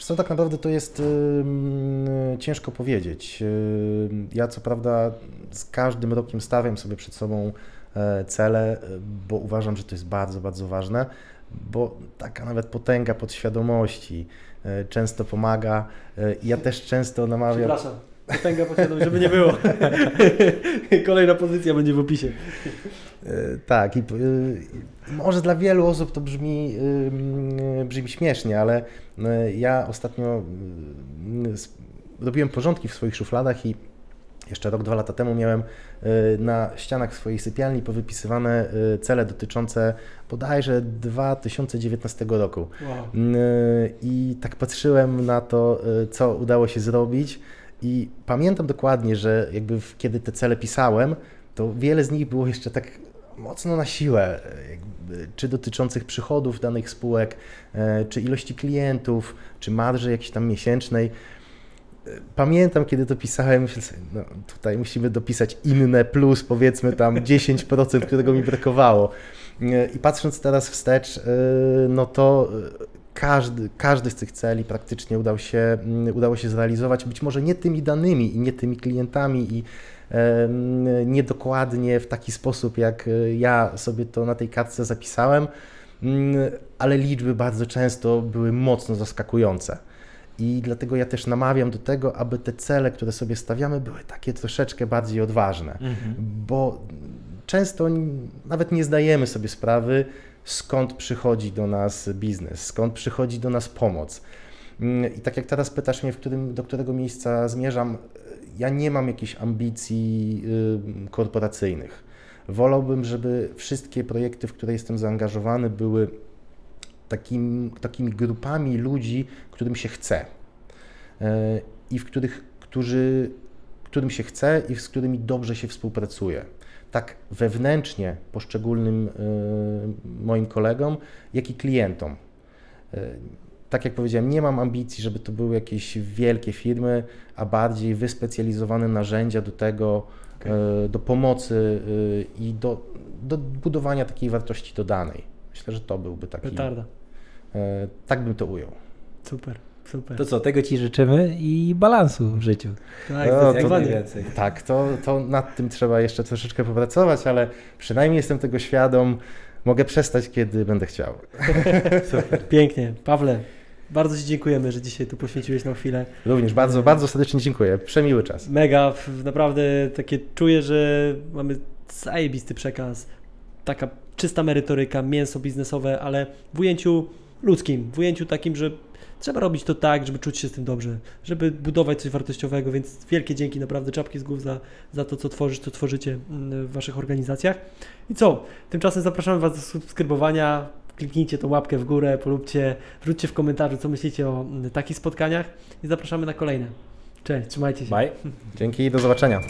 Co tak naprawdę to jest ym, ciężko powiedzieć. Ym, Ja co prawda z każdym rokiem stawiam sobie przed sobą cele, bo uważam, że to jest bardzo, bardzo ważne, bo taka nawet potęga podświadomości e, często pomaga. E, Ja też często namawiam. Przepraszam. Potęga posiadam, żeby nie było. Kolejna pozycja będzie w opisie. E, Tak, i może dla wielu osób to brzmi, brzmi śmiesznie, ale ja ostatnio robiłem porządki w swoich szufladach i jeszcze rok, dwa lata temu miałem y, na ścianach swojej sypialni powypisywane y, cele dotyczące bodajże 2019 roku. Wow. Y, I tak patrzyłem na to, co udało się zrobić, i pamiętam dokładnie, że jakby kiedy te cele pisałem, to wiele z nich było jeszcze tak mocno na siłę, jakby, czy dotyczących przychodów danych spółek, y, czy ilości klientów, czy marży jakiejś tam miesięcznej. Pamiętam, kiedy to pisałem, myślę sobie, no tutaj musimy dopisać inne plus, powiedzmy tam 10%, którego mi brakowało. Y, I patrząc teraz wstecz, y, no to y, każdy, każdy z tych celi praktycznie udał się, mm, udało się zrealizować, być może nie tymi danymi i nie tymi klientami i niedokładnie w taki sposób, jak ja sobie to na tej kartce zapisałem, mm, ale liczby bardzo często były mocno zaskakujące. I dlatego ja też namawiam do tego, aby te cele, które sobie stawiamy, były takie troszeczkę bardziej odważne, bo często nawet nie zdajemy sobie sprawy, skąd przychodzi do nas biznes, skąd przychodzi do nas pomoc. Mm, I tak jak teraz pytasz mnie, którym, do którego miejsca zmierzam, ja nie mam jakichś ambicji y, korporacyjnych. Wolałbym, żeby wszystkie projekty, w które jestem zaangażowany, były takim, takimi grupami ludzi, którym się chce e, i w których, którzy, którym się chce i z którymi dobrze się współpracuje. Tak wewnętrznie poszczególnym e, moim kolegom, jak i klientom. E, Tak jak powiedziałem, nie mam ambicji, żeby to były jakieś wielkie firmy, a bardziej wyspecjalizowane narzędzia do tego, e, do pomocy i do, do budowania takiej wartości dodanej. Myślę, że to byłby taki. Petarda. E, tak bym to ujął. Super, super. To co, tego Ci życzymy i balansu w życiu. tak, No, to Jak zdecydowanie. najwięcej. Tak, to, to nad tym trzeba jeszcze troszeczkę popracować, ale przynajmniej jestem tego świadom. Mogę przestać, kiedy będę chciał. Pięknie. Pawle, bardzo Ci dziękujemy, że dzisiaj tu poświęciłeś nam chwilę. Również bardzo, bardzo serdecznie dziękuję. Przemiły czas. Mega, naprawdę takie czuję, że mamy zajebisty przekaz. Taka czysta merytoryka, mięso biznesowe, ale w ujęciu ludzkim, w ujęciu takim, że trzeba robić to tak, żeby czuć się z tym dobrze, żeby budować coś wartościowego, więc wielkie dzięki, naprawdę czapki z głów za, za to, co tworzysz, co tworzycie mm, w Waszych organizacjach. I co? Tymczasem zapraszamy Was do subskrybowania kliknijcie tą łapkę w górę, polubcie, wróćcie w komentarzu, co myślicie o mm, takich spotkaniach i zapraszamy na kolejne. Cześć, trzymajcie się. Bye. Dzięki i do zobaczenia.